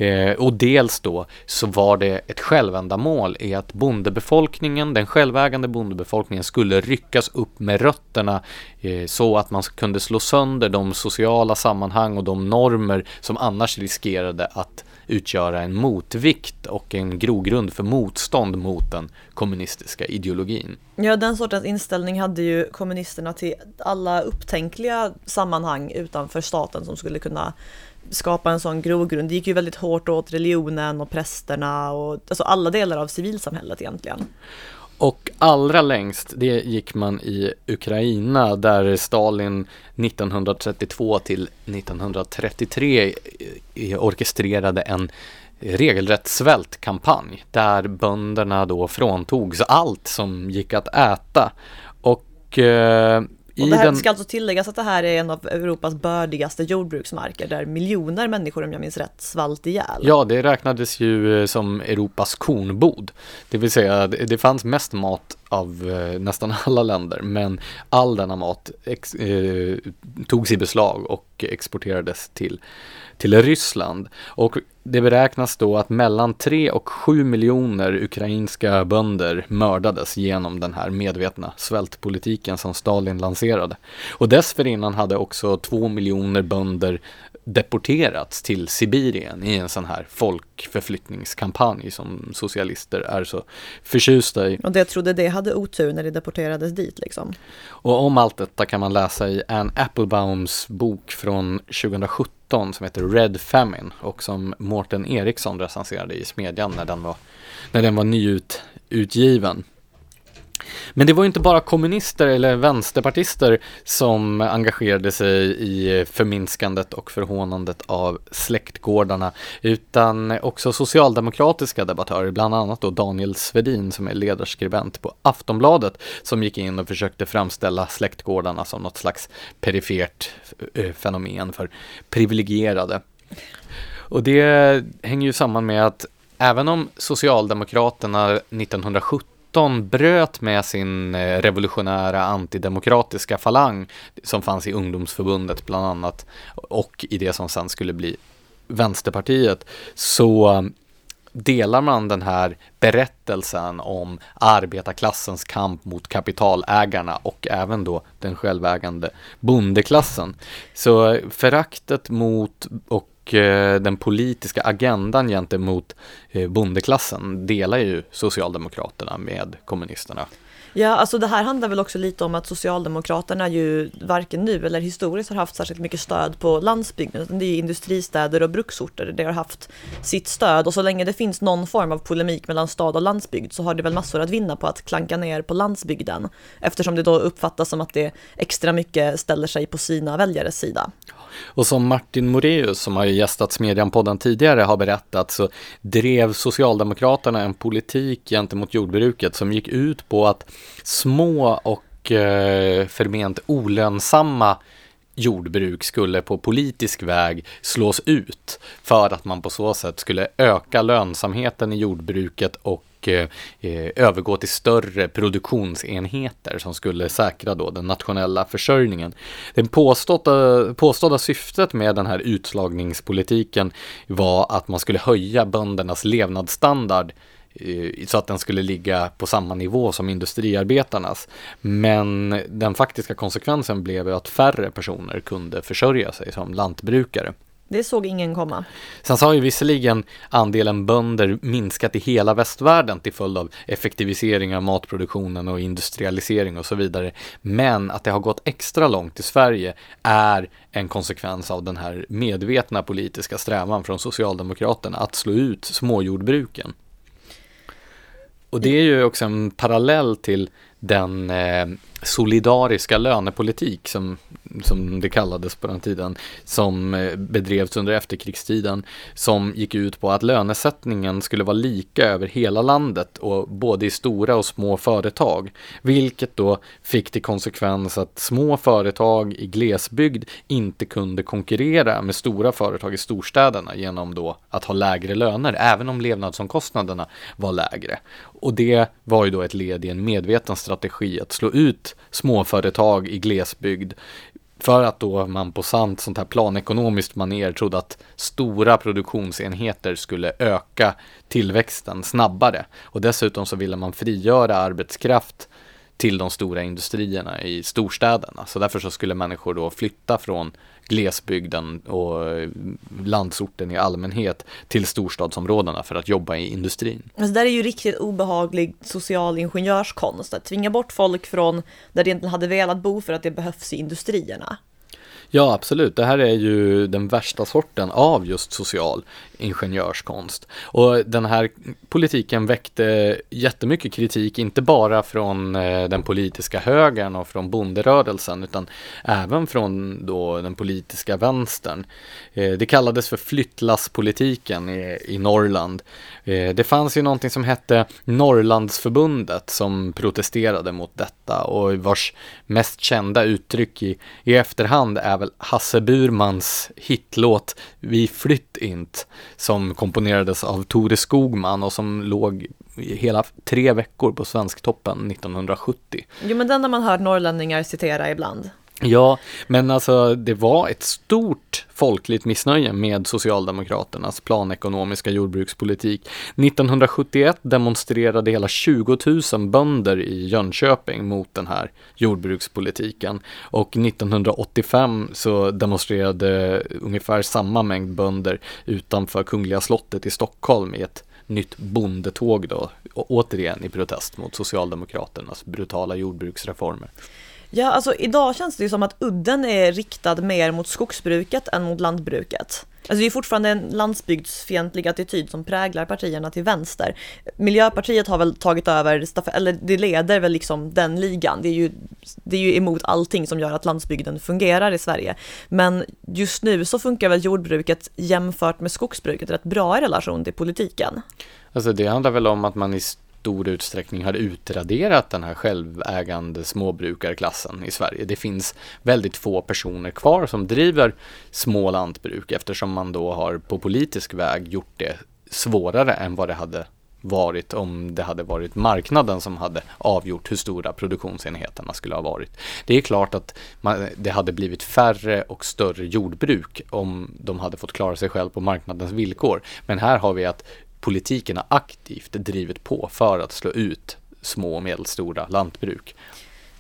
Eh, och dels då så var det ett självändamål i att bondebefolkningen, den självägande bondebefolkningen skulle ryckas upp med rötterna eh, så att man kunde slå sönder de sociala sammanhang och de normer som annars riskerade att utgöra en motvikt och en grogrund för motstånd mot den kommunistiska ideologin. Ja, den sortens inställning hade ju kommunisterna till alla upptänkliga sammanhang utanför staten som skulle kunna skapa en sån grogrund. Det gick ju väldigt hårt åt religionen och prästerna och alltså alla delar av civilsamhället egentligen. Och allra längst, det gick man i Ukraina där Stalin 1932 till 1933 orkestrerade en regelrätt svältkampanj där bönderna då fråntogs allt som gick att äta. Och eh, och det här den... ska alltså tilläggas att det här är en av Europas bördigaste jordbruksmarker där miljoner människor, om jag minns rätt, svalt ihjäl. Ja, det räknades ju eh, som Europas kornbod. Det vill säga, det fanns mest mat av eh, nästan alla länder, men all denna mat ex, eh, togs i beslag och exporterades till, till Ryssland. Och det beräknas då att mellan 3 och 7 miljoner ukrainska bönder mördades genom den här medvetna svältpolitiken som Stalin lanserade. Och dessförinnan hade också 2 miljoner bönder deporterats till Sibirien i en sån här folkförflyttningskampanj som socialister är så förtjusta i. Och det trodde det hade otur när det deporterades dit liksom. Och om allt detta kan man läsa i Anne Applebaums bok från 2017 som heter Red Famine och som Mårten Eriksson recenserade i Smedjan när den var, när den var nyutgiven. Men det var ju inte bara kommunister eller vänsterpartister som engagerade sig i förminskandet och förhånandet av släktgårdarna, utan också socialdemokratiska debattörer, bland annat då Daniel Svedin som är ledarskribent på Aftonbladet, som gick in och försökte framställa släktgårdarna som något slags perifert eh, fenomen för privilegierade. Och det hänger ju samman med att även om Socialdemokraterna 1970 19 bröt med sin eh, revolutionära antidemokratiska falang som fanns i ungdomsförbundet bland annat och i det som sen skulle bli Vänsterpartiet så eh, delar man den här berättelsen om arbetarklassens kamp mot kapitalägarna och även då den självägande bondeklassen. Så eh, föraktet mot och Eh, den politiska agendan gentemot eh, bondeklassen delar ju Socialdemokraterna med kommunisterna. Ja, alltså det här handlar väl också lite om att Socialdemokraterna ju varken nu eller historiskt har haft särskilt mycket stöd på landsbygden. Det är industristäder och bruksorter där det har haft sitt stöd och så länge det finns någon form av polemik mellan stad och landsbygd så har det väl massor att vinna på att klanka ner på landsbygden eftersom det då uppfattas som att det extra mycket ställer sig på sina väljares sida. Och som Martin Moreus, som har gästat Smedjan-podden tidigare, har berättat så drev Socialdemokraterna en politik gentemot jordbruket som gick ut på att små och eh, förment olönsamma jordbruk skulle på politisk väg slås ut för att man på så sätt skulle öka lönsamheten i jordbruket och Eh, eh, övergå till större produktionsenheter som skulle säkra då den nationella försörjningen. Det påstådda, påstådda syftet med den här utslagningspolitiken var att man skulle höja böndernas levnadsstandard eh, så att den skulle ligga på samma nivå som industriarbetarnas. Men den faktiska konsekvensen blev att färre personer kunde försörja sig som lantbrukare. Det såg ingen komma. Sen så har ju visserligen andelen bönder minskat i hela västvärlden till följd av effektivisering av matproduktionen och industrialisering och så vidare. Men att det har gått extra långt i Sverige är en konsekvens av den här medvetna politiska strävan från Socialdemokraterna att slå ut småjordbruken. Och det är ju också en parallell till den eh, solidariska lönepolitik som, som det kallades på den tiden, som eh, bedrevs under efterkrigstiden, som gick ut på att lönesättningen skulle vara lika över hela landet och både i stora och små företag, vilket då fick till konsekvens att små företag i glesbygd inte kunde konkurrera med stora företag i storstäderna genom då att ha lägre löner, även om levnadsomkostnaderna var lägre. Och det var ju då ett led i en medveten strategi att slå ut småföretag i glesbygd. För att då man på sant sånt här planekonomiskt maner trodde att stora produktionsenheter skulle öka tillväxten snabbare. Och dessutom så ville man frigöra arbetskraft till de stora industrierna i storstäderna. Så därför så skulle människor då flytta från glesbygden och landsorten i allmänhet till storstadsområdena för att jobba i industrin. Alltså där är ju riktigt obehaglig social ingenjörskonst, att tvinga bort folk från där de egentligen hade velat bo för att det behövs i industrierna. Ja, absolut. Det här är ju den värsta sorten av just social ingenjörskonst. Och den här politiken väckte jättemycket kritik, inte bara från eh, den politiska högern och från bonderörelsen, utan även från då den politiska vänstern. Eh, det kallades för flyttlasspolitiken i, i Norrland. Eh, det fanns ju någonting som hette Norrlandsförbundet som protesterade mot detta och vars mest kända uttryck i, i efterhand är väl Hasse Burmans hitlåt Vi flytt int som komponerades av Tore Skogman och som låg hela tre veckor på Svensktoppen 1970. Jo men den har man hört norrlänningar citera ibland. Ja, men alltså det var ett stort folkligt missnöje med Socialdemokraternas planekonomiska jordbrukspolitik. 1971 demonstrerade hela 20 000 bönder i Jönköping mot den här jordbrukspolitiken och 1985 så demonstrerade ungefär samma mängd bönder utanför Kungliga slottet i Stockholm i ett nytt bondetåg då, återigen i protest mot Socialdemokraternas brutala jordbruksreformer. Ja, alltså idag känns det ju som att udden är riktad mer mot skogsbruket än mot lantbruket. Alltså det är fortfarande en landsbygdsfientlig attityd som präglar partierna till vänster. Miljöpartiet har väl tagit över, eller det leder väl liksom den ligan. Det är, ju, det är ju emot allting som gör att landsbygden fungerar i Sverige. Men just nu så funkar väl jordbruket jämfört med skogsbruket rätt bra i relation till politiken. Alltså det handlar väl om att man i stor utsträckning har utraderat den här självägande småbrukarklassen i Sverige. Det finns väldigt få personer kvar som driver små lantbruk eftersom man då har på politisk väg gjort det svårare än vad det hade varit om det hade varit marknaden som hade avgjort hur stora produktionsenheterna skulle ha varit. Det är klart att man, det hade blivit färre och större jordbruk om de hade fått klara sig själv på marknadens villkor. Men här har vi att politiken har aktivt drivit på för att slå ut små och medelstora lantbruk.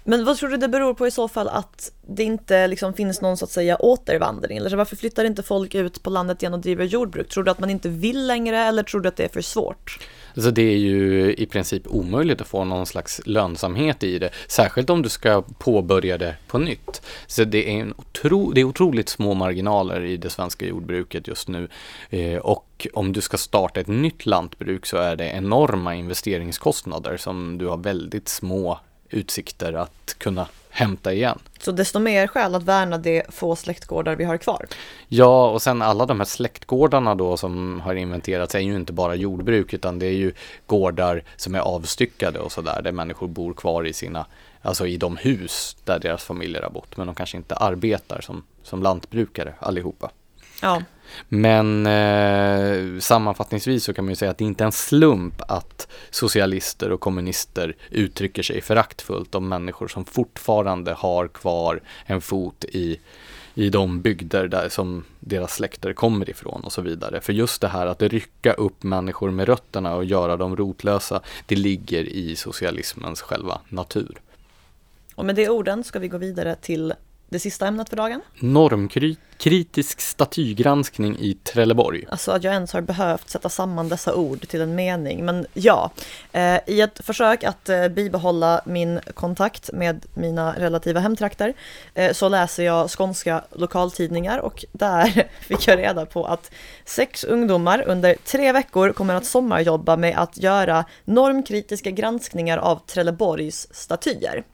Men vad tror du det beror på i så fall att det inte liksom finns någon så att säga återvandring? Eller varför flyttar inte folk ut på landet igen och driver jordbruk? Tror du att man inte vill längre eller tror du att det är för svårt? Alltså det är ju i princip omöjligt att få någon slags lönsamhet i det, särskilt om du ska påbörja det på nytt. Så det är, en otro, det är otroligt små marginaler i det svenska jordbruket just nu eh, och om du ska starta ett nytt lantbruk så är det enorma investeringskostnader som du har väldigt små utsikter att kunna hämta igen. Så desto mer skäl att värna de få släktgårdar vi har kvar. Ja, och sen alla de här släktgårdarna då som har inventerats är ju inte bara jordbruk utan det är ju gårdar som är avstyckade och sådär där människor bor kvar i sina, alltså i de hus där deras familjer har bott men de kanske inte arbetar som, som lantbrukare allihopa. Ja. Men eh, sammanfattningsvis så kan man ju säga att det inte är en slump att socialister och kommunister uttrycker sig föraktfullt om människor som fortfarande har kvar en fot i i de bygder där som deras släkter kommer ifrån och så vidare. För just det här att rycka upp människor med rötterna och göra dem rotlösa, det ligger i socialismens själva natur. Och med de orden ska vi gå vidare till det sista ämnet för dagen. Normkritisk statygranskning i Trelleborg. Alltså att jag ens har behövt sätta samman dessa ord till en mening. Men ja, eh, i ett försök att eh, bibehålla min kontakt med mina relativa hemtrakter eh, så läser jag skånska lokaltidningar och där fick jag reda på att sex ungdomar under tre veckor kommer att sommarjobba med att göra normkritiska granskningar av Trelleborgs statyer.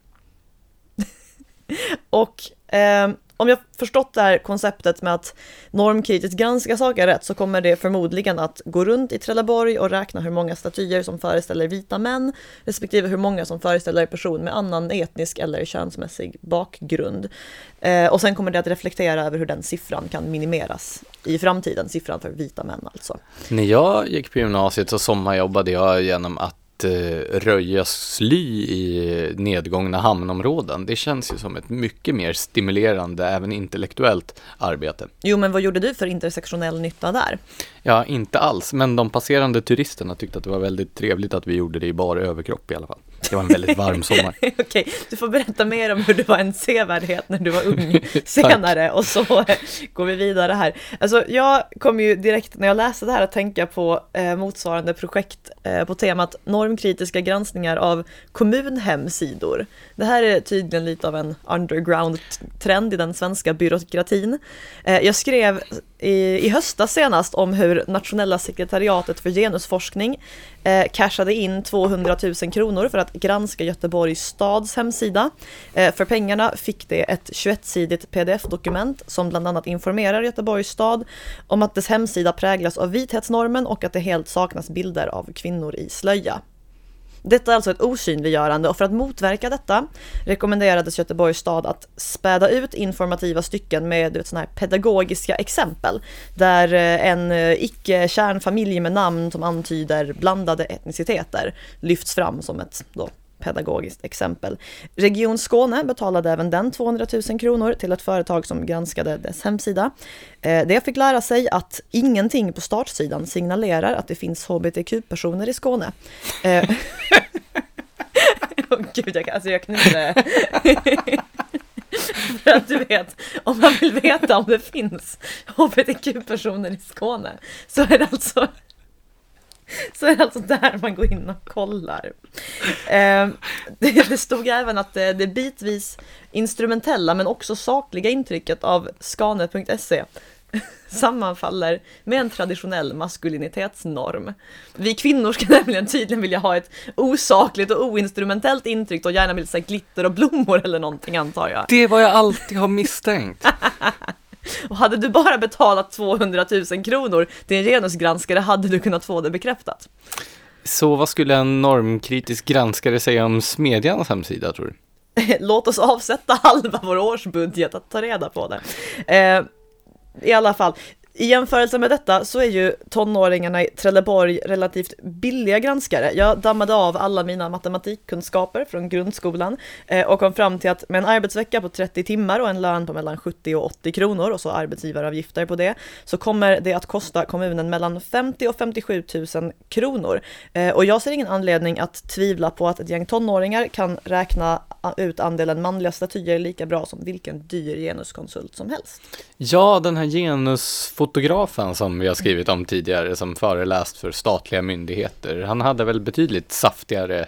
och eh, om jag förstått det här konceptet med att normkritiskt granska saker rätt så kommer det förmodligen att gå runt i Trelleborg och räkna hur många statyer som föreställer vita män respektive hur många som föreställer person med annan etnisk eller könsmässig bakgrund. Eh, och sen kommer det att reflektera över hur den siffran kan minimeras i framtiden, siffran för vita män alltså. När jag gick på gymnasiet så sommarjobbade jag genom att eh, röja sly i nedgångna hamnområden. Det känns ju som ett mycket mer stimulerande, även intellektuellt arbete. Jo, men vad gjorde du för intersektionell nytta där? Ja, inte alls, men de passerande turisterna tyckte att det var väldigt trevligt att vi gjorde det i bara överkropp i alla fall. Det var en väldigt varm sommar. Okej, du får berätta mer om hur det var en sevärdhet när du var ung senare och så går vi vidare här. Alltså jag kom ju direkt när jag läste det här att tänka på eh, motsvarande projekt eh, på temat normkritiska granskningar av kommunhemsidor. Det här är tydligen lite av en underground-trend i den svenska byråkratin. Eh, jag skrev i, i höstas senast om hur Nationella sekretariatet för genusforskning eh, cashade in 200 000 kronor för att granska Göteborgs stads hemsida. Eh, för pengarna fick det ett 21-sidigt pdf-dokument som bland annat informerar Göteborgs stad om att dess hemsida präglas av vithetsnormen och att det helt saknas bilder av kvinnor i slöja. Detta är alltså ett osynliggörande och för att motverka detta rekommenderades Göteborgs stad att späda ut informativa stycken med såna här pedagogiska exempel där eh, en eh, icke-kärnfamilj med namn som antyder blandade etniciteter lyfts fram som ett då, pedagogiskt exempel. Region Skåne betalade även den 200 000 kronor till ett företag som granskade dess hemsida. Eh, det fick lära sig att ingenting på startsidan signalerar att det finns hbtq-personer i Skåne. Oh, gud, jag, alltså jag kan inte... För att du vet, om man vill veta om det finns hbtq-personer i Skåne så är det alltså så är det alltså där man går in och kollar. Eh, det, stod även att det, det bitvis instrumentella men också sakliga intrycket av skane.se sammanfaller med en traditionell maskulinitetsnorm. Vi kvinnor ska nämligen tydligen vilja ha ett osakligt och oinstrumentellt intryck och gärna vill säga glitter och blommor eller någonting antar jag. Det vad jag alltid har misstänkt. Och hade du bara betalat 200 000 kronor till en genusgranskare hade du kunnat få det bekräftat. Så vad skulle en normkritisk granskare säga om Smedjans hemsida tror du? Låt oss avsätta halva vår årsbudget att ta reda på det. Eh, I alla fall, i jämförelse med detta så är ju tonåringarna i Trelleborg relativt billiga granskare. Jag dammade av alla mina matematikkunskaper från grundskolan eh, och kom fram till att med en arbetsvecka på 30 timmar och en lön på mellan 70 och 80 kronor och så arbetsgivaravgifter på det så kommer det att kosta kommunen mellan 50 och 57 000 kronor. Eh, och jag ser ingen anledning att tvivla på att ett gäng tonåringar kan räkna ut andelen manliga statyer lika bra som vilken dyr genuskonsult som helst. Ja, den här Fotografen som vi har skrivit om tidigare som föreläst för statliga myndigheter, han hade väl betydligt saftigare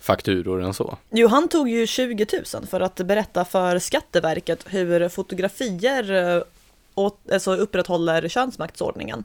fakturor än så? Jo, han tog ju 20 000 för att berätta för Skatteverket hur fotografier eh, åt, alltså upprätthåller könsmaktsordningen.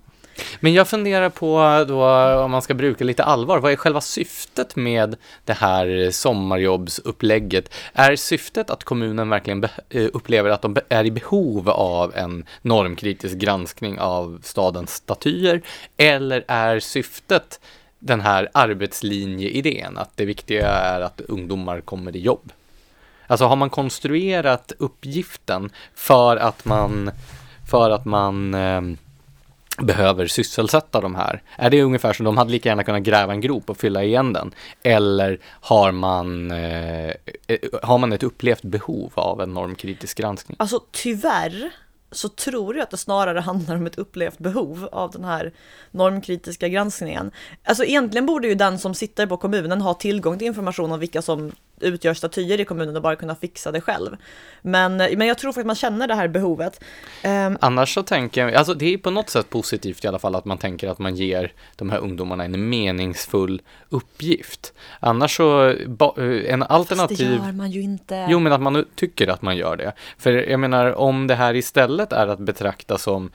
Men jag funderar på då om man ska bruka lite allvar. Vad är själva syftet med det här sommarjobbsupplägget? Är syftet att kommunen verkligen eh, upplever att de är i behov av en normkritisk granskning av stadens statyer? Eller är syftet den här arbetslinjeidén, att det viktiga är att ungdomar kommer i jobb? Alltså har man konstruerat uppgiften för att man, för att man eh, behöver sysselsätta de här? Är det ungefär som de hade lika gärna kunnat gräva en grop och fylla igen den? Eller har man, eh, eh har man ett upplevt behov av en normkritisk granskning? Alltså tyvärr så tror jag att det snarare handlar om ett upplevt behov av den här normkritiska granskningen. Alltså egentligen borde ju den som sitter på kommunen ha tillgång till information om vilka som utgör statyer i kommunen och bara kunna fixa det själv. Men, men jag tror faktiskt att man känner det här behovet. Um, Annars så tänker jag, alltså det är på något sätt positivt i alla fall att man tänker att man ger de här ungdomarna en meningsfull uppgift. Annars så, en alternativ... Fast det gör man ju inte. Jo, men att man tycker att man gör det. För jag menar, om det här istället är att betrakta som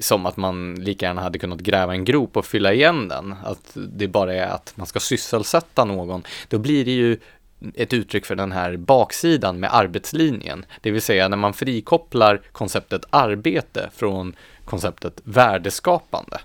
som att man lika gärna hade kunnat gräva en grop och fylla igen den. Att det bara är att man ska sysselsätta någon. Då blir det ju ett uttryck för den här baksidan med arbetslinjen. Det vill säga när man frikopplar konceptet arbete från konceptet värdeskapande.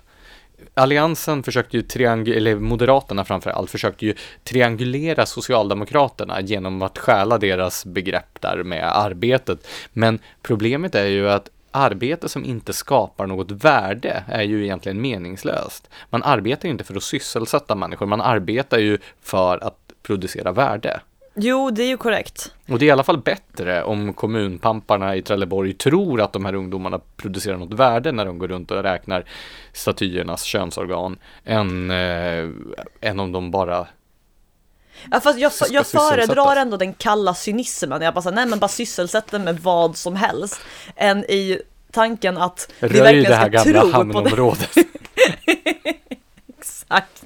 Alliansen försökte ju triangulera, eller Moderaterna framför allt, försökte ju triangulera Socialdemokraterna genom att stjäla deras begrepp där med arbetet. Men problemet är ju att arbete som inte skapar något värde är ju egentligen meningslöst. Man arbetar ju inte för att sysselsätta människor, man arbetar ju för att producera värde. Jo, det är ju korrekt. Och det är i alla fall bättre om kommunpamparna i Trelleborg tror att de här ungdomarna producerar något värde när de går runt och räknar statyernas könsorgan än, äh, än om de bara Ja, fast jag, jag föredrar ändå den kalla cynismen. Jag bara säger, nej men bara sysselsätta med vad som helst. Än i tanken att Röj vi verkligen det här gamla hamnområdet. Exakt.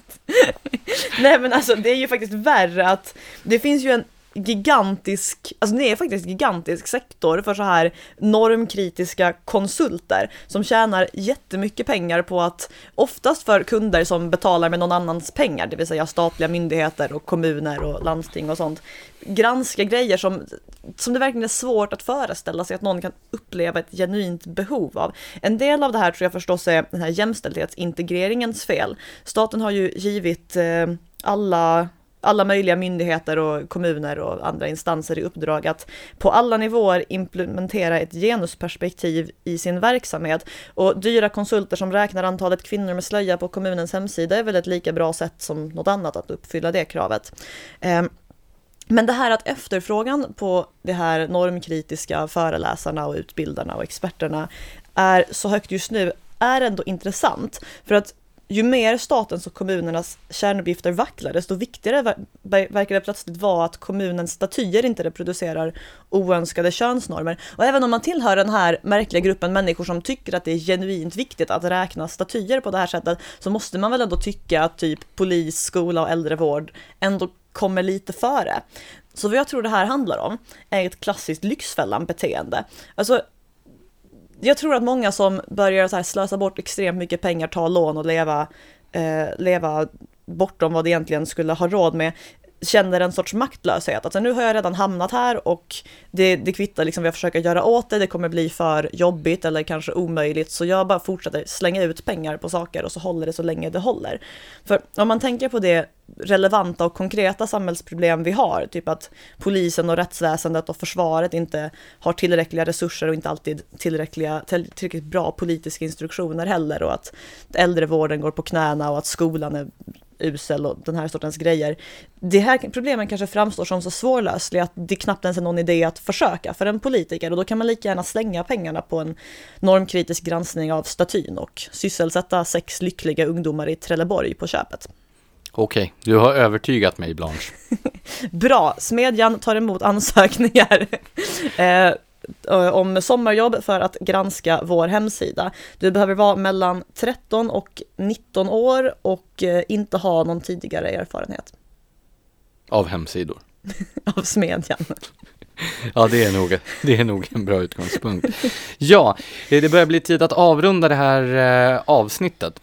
Nej men alltså det är ju faktiskt värre att det finns ju en gigantisk, alltså det är faktiskt gigantisk sektor för så här normkritiska konsulter som tjänar jättemycket pengar på att oftast för kunder som betalar med någon annans pengar, det vill säga statliga myndigheter och kommuner och landsting och sånt, granska grejer som, som det verkligen är svårt att föreställa sig att någon kan uppleva ett genuint behov av. En del av det här tror jag förstås är den här jämställdhetsintegreringens fel. Staten har ju givit eh, alla alla möjliga myndigheter och kommuner och andra instanser i uppdrag att på alla nivåer implementera ett genusperspektiv i sin verksamhet. Och dyra konsulter som räknar antalet kvinnor med slöja på kommunens hemsida är väl ett lika bra sätt som något annat att uppfylla det kravet. Ehm, men det här att efterfrågan på de här normkritiska föreläsarna och utbildarna och experterna är så högt just nu är ändå intressant. För att ju mer statens och kommunernas kärnuppgifter vacklar, desto viktigare verkar det plötsligt vara att kommunens statyer inte reproducerar oönskade könsnormer. Och även om man tillhör den här märkliga gruppen människor som tycker att det är genuint viktigt att räkna statyer på det här sättet, så måste man väl ändå tycka att typ polis, skola och äldrevård ändå kommer lite före. Så vad jag tror det här handlar om är ett klassiskt Lyxfällan-beteende. Alltså, jag tror att många som börjar så här slösa bort extremt mycket pengar, ta lån och leva, eh, leva bortom vad de egentligen skulle ha råd med, känner en sorts maktlöshet. Alltså nu har jag redan hamnat här och det, det kvittar liksom vad jag försöker göra åt det, det kommer bli för jobbigt eller kanske omöjligt, så jag bara fortsätter slänga ut pengar på saker och så håller det så länge det håller. För om man tänker på det relevanta och konkreta samhällsproblem vi har, typ att polisen och rättsväsendet och försvaret inte har tillräckliga resurser och inte alltid tillräckliga, tillräckligt bra politiska instruktioner heller och att äldrevården går på knäna och att skolan är usel och den här sortens grejer. Det här problemen kanske framstår som så svårlösliga att det knappt ens är någon idé att försöka för en politiker och då kan man lika gärna slänga pengarna på en normkritisk granskning av statyn och sysselsätta sex lyckliga ungdomar i Trelleborg på köpet. Okej, du har övertygat mig Blanche. Bra, Smedjan tar emot ansökningar. eh, Eh, om sommarjobb för att granska vår hemsida. Du behöver vara mellan 13 och 19 år och eh, inte ha någon tidigare erfarenhet. Av hemsidor? Av Smedjan. Ja, det är, nog, det är nog en bra utgångspunkt. Ja, det börjar bli tid att avrunda det här eh, avsnittet.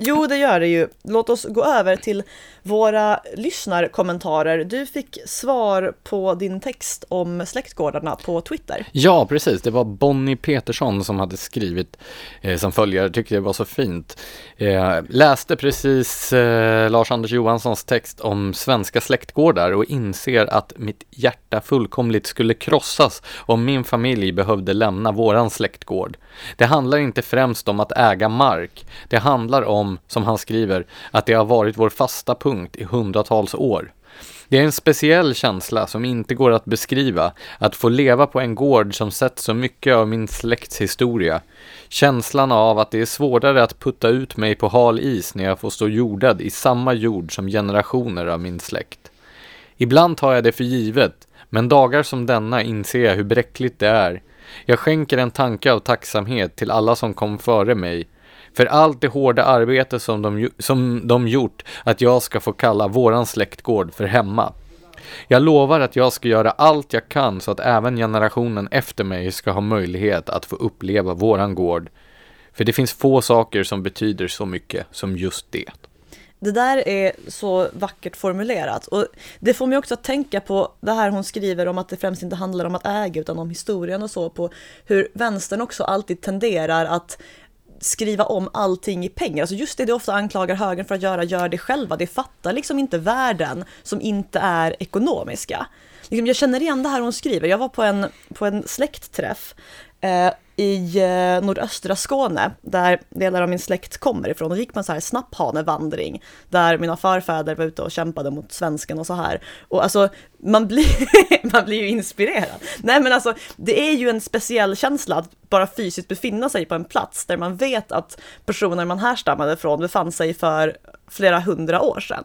Jo, det gör det ju. Låt oss gå över till våra lyssnarkommentarer. Du fick svar på din text om släktgårdarna på Twitter. Ja, precis. Det var Bonnie Petersson som hade skrivit eh, som följare, tyckte det var så fint. Eh, läste precis eh, Lars-Anders Johanssons text om svenska släktgårdar och inser att mitt hjärta fullkomligt skulle krossas om min familj behövde lämna våran släktgård. Det handlar inte främst om att äga mark. Det handlar om, som han skriver, att det har varit vår fasta punkt punkt i hundratals år. Det är en speciell känsla som inte går att beskriva, att få leva på en gård som sett så mycket av min släkts historia. Känslan av att det är svårare att putta ut mig på hal is när jag får stå jordad i samma jord som generationer av min släkt. Ibland tar jag det för givet, men dagar som denna inser jag hur bräckligt det är. Jag skänker en tanke av tacksamhet till alla som kom före mig, för allt det hårda arbete som de, som de gjort att jag ska få kalla våran släktgård för hemma. Jag lovar att jag ska göra allt jag kan så att även generationen efter mig ska ha möjlighet att få uppleva våran gård. För det finns få saker som betyder så mycket som just det. Det där är så vackert formulerat och det får mig också att tänka på det här hon skriver om att det främst inte handlar om att äga utan om historien och så på hur vänstern också alltid tenderar att skriva om allting i pengar. Alltså just det du ofta anklagar högern för att göra, gör det själva. Det fattar liksom inte värden som inte är ekonomiska. Liksom, jag känner igen det här hon skriver. Jag var på en, på en släktträff Eh, i eh, nordöstra Skåne, där delar av min släkt kommer ifrån. Och gick man så här snapphanevandring, där mina förfäder var ute och kämpade mot svensken och så här. Och alltså, man blir, man blir ju inspirerad. Nej men alltså, det är ju en speciell känsla att bara fysiskt befinna sig på en plats där man vet att personer man härstammade från befann sig för flera hundra år sedan.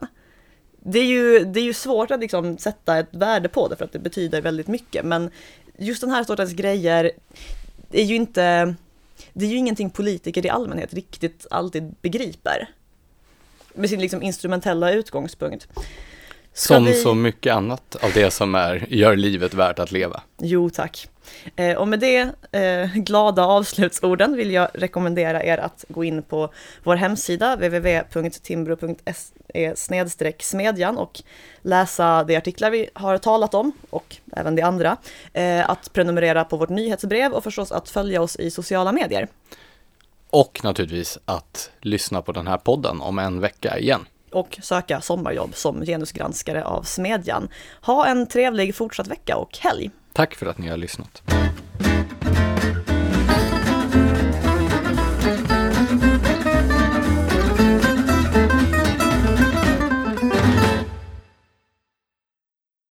Det är ju, det är ju svårt att liksom sätta ett värde på det för att det betyder väldigt mycket, men just den här sortens grejer, är ju inte, det är ju ingenting politiker i allmänhet riktigt alltid begriper. Med sin liksom instrumentella utgångspunkt. Ska som vi... så mycket annat av det som är, gör livet värt att leva. Jo tack. Eh, och med det eh, glada avslutsorden vill jag rekommendera er att gå in på vår hemsida www.timbro.se smedjan och läsa de artiklar vi har talat om och även de andra. Eh, att prenumerera på vårt nyhetsbrev och förstås att följa oss i sociala medier. Och naturligtvis att lyssna på den här podden om en vecka igen och söka sommarjobb som genusgranskare av Smedjan. Ha en trevlig fortsatt vecka och helg! Tack för att ni har lyssnat.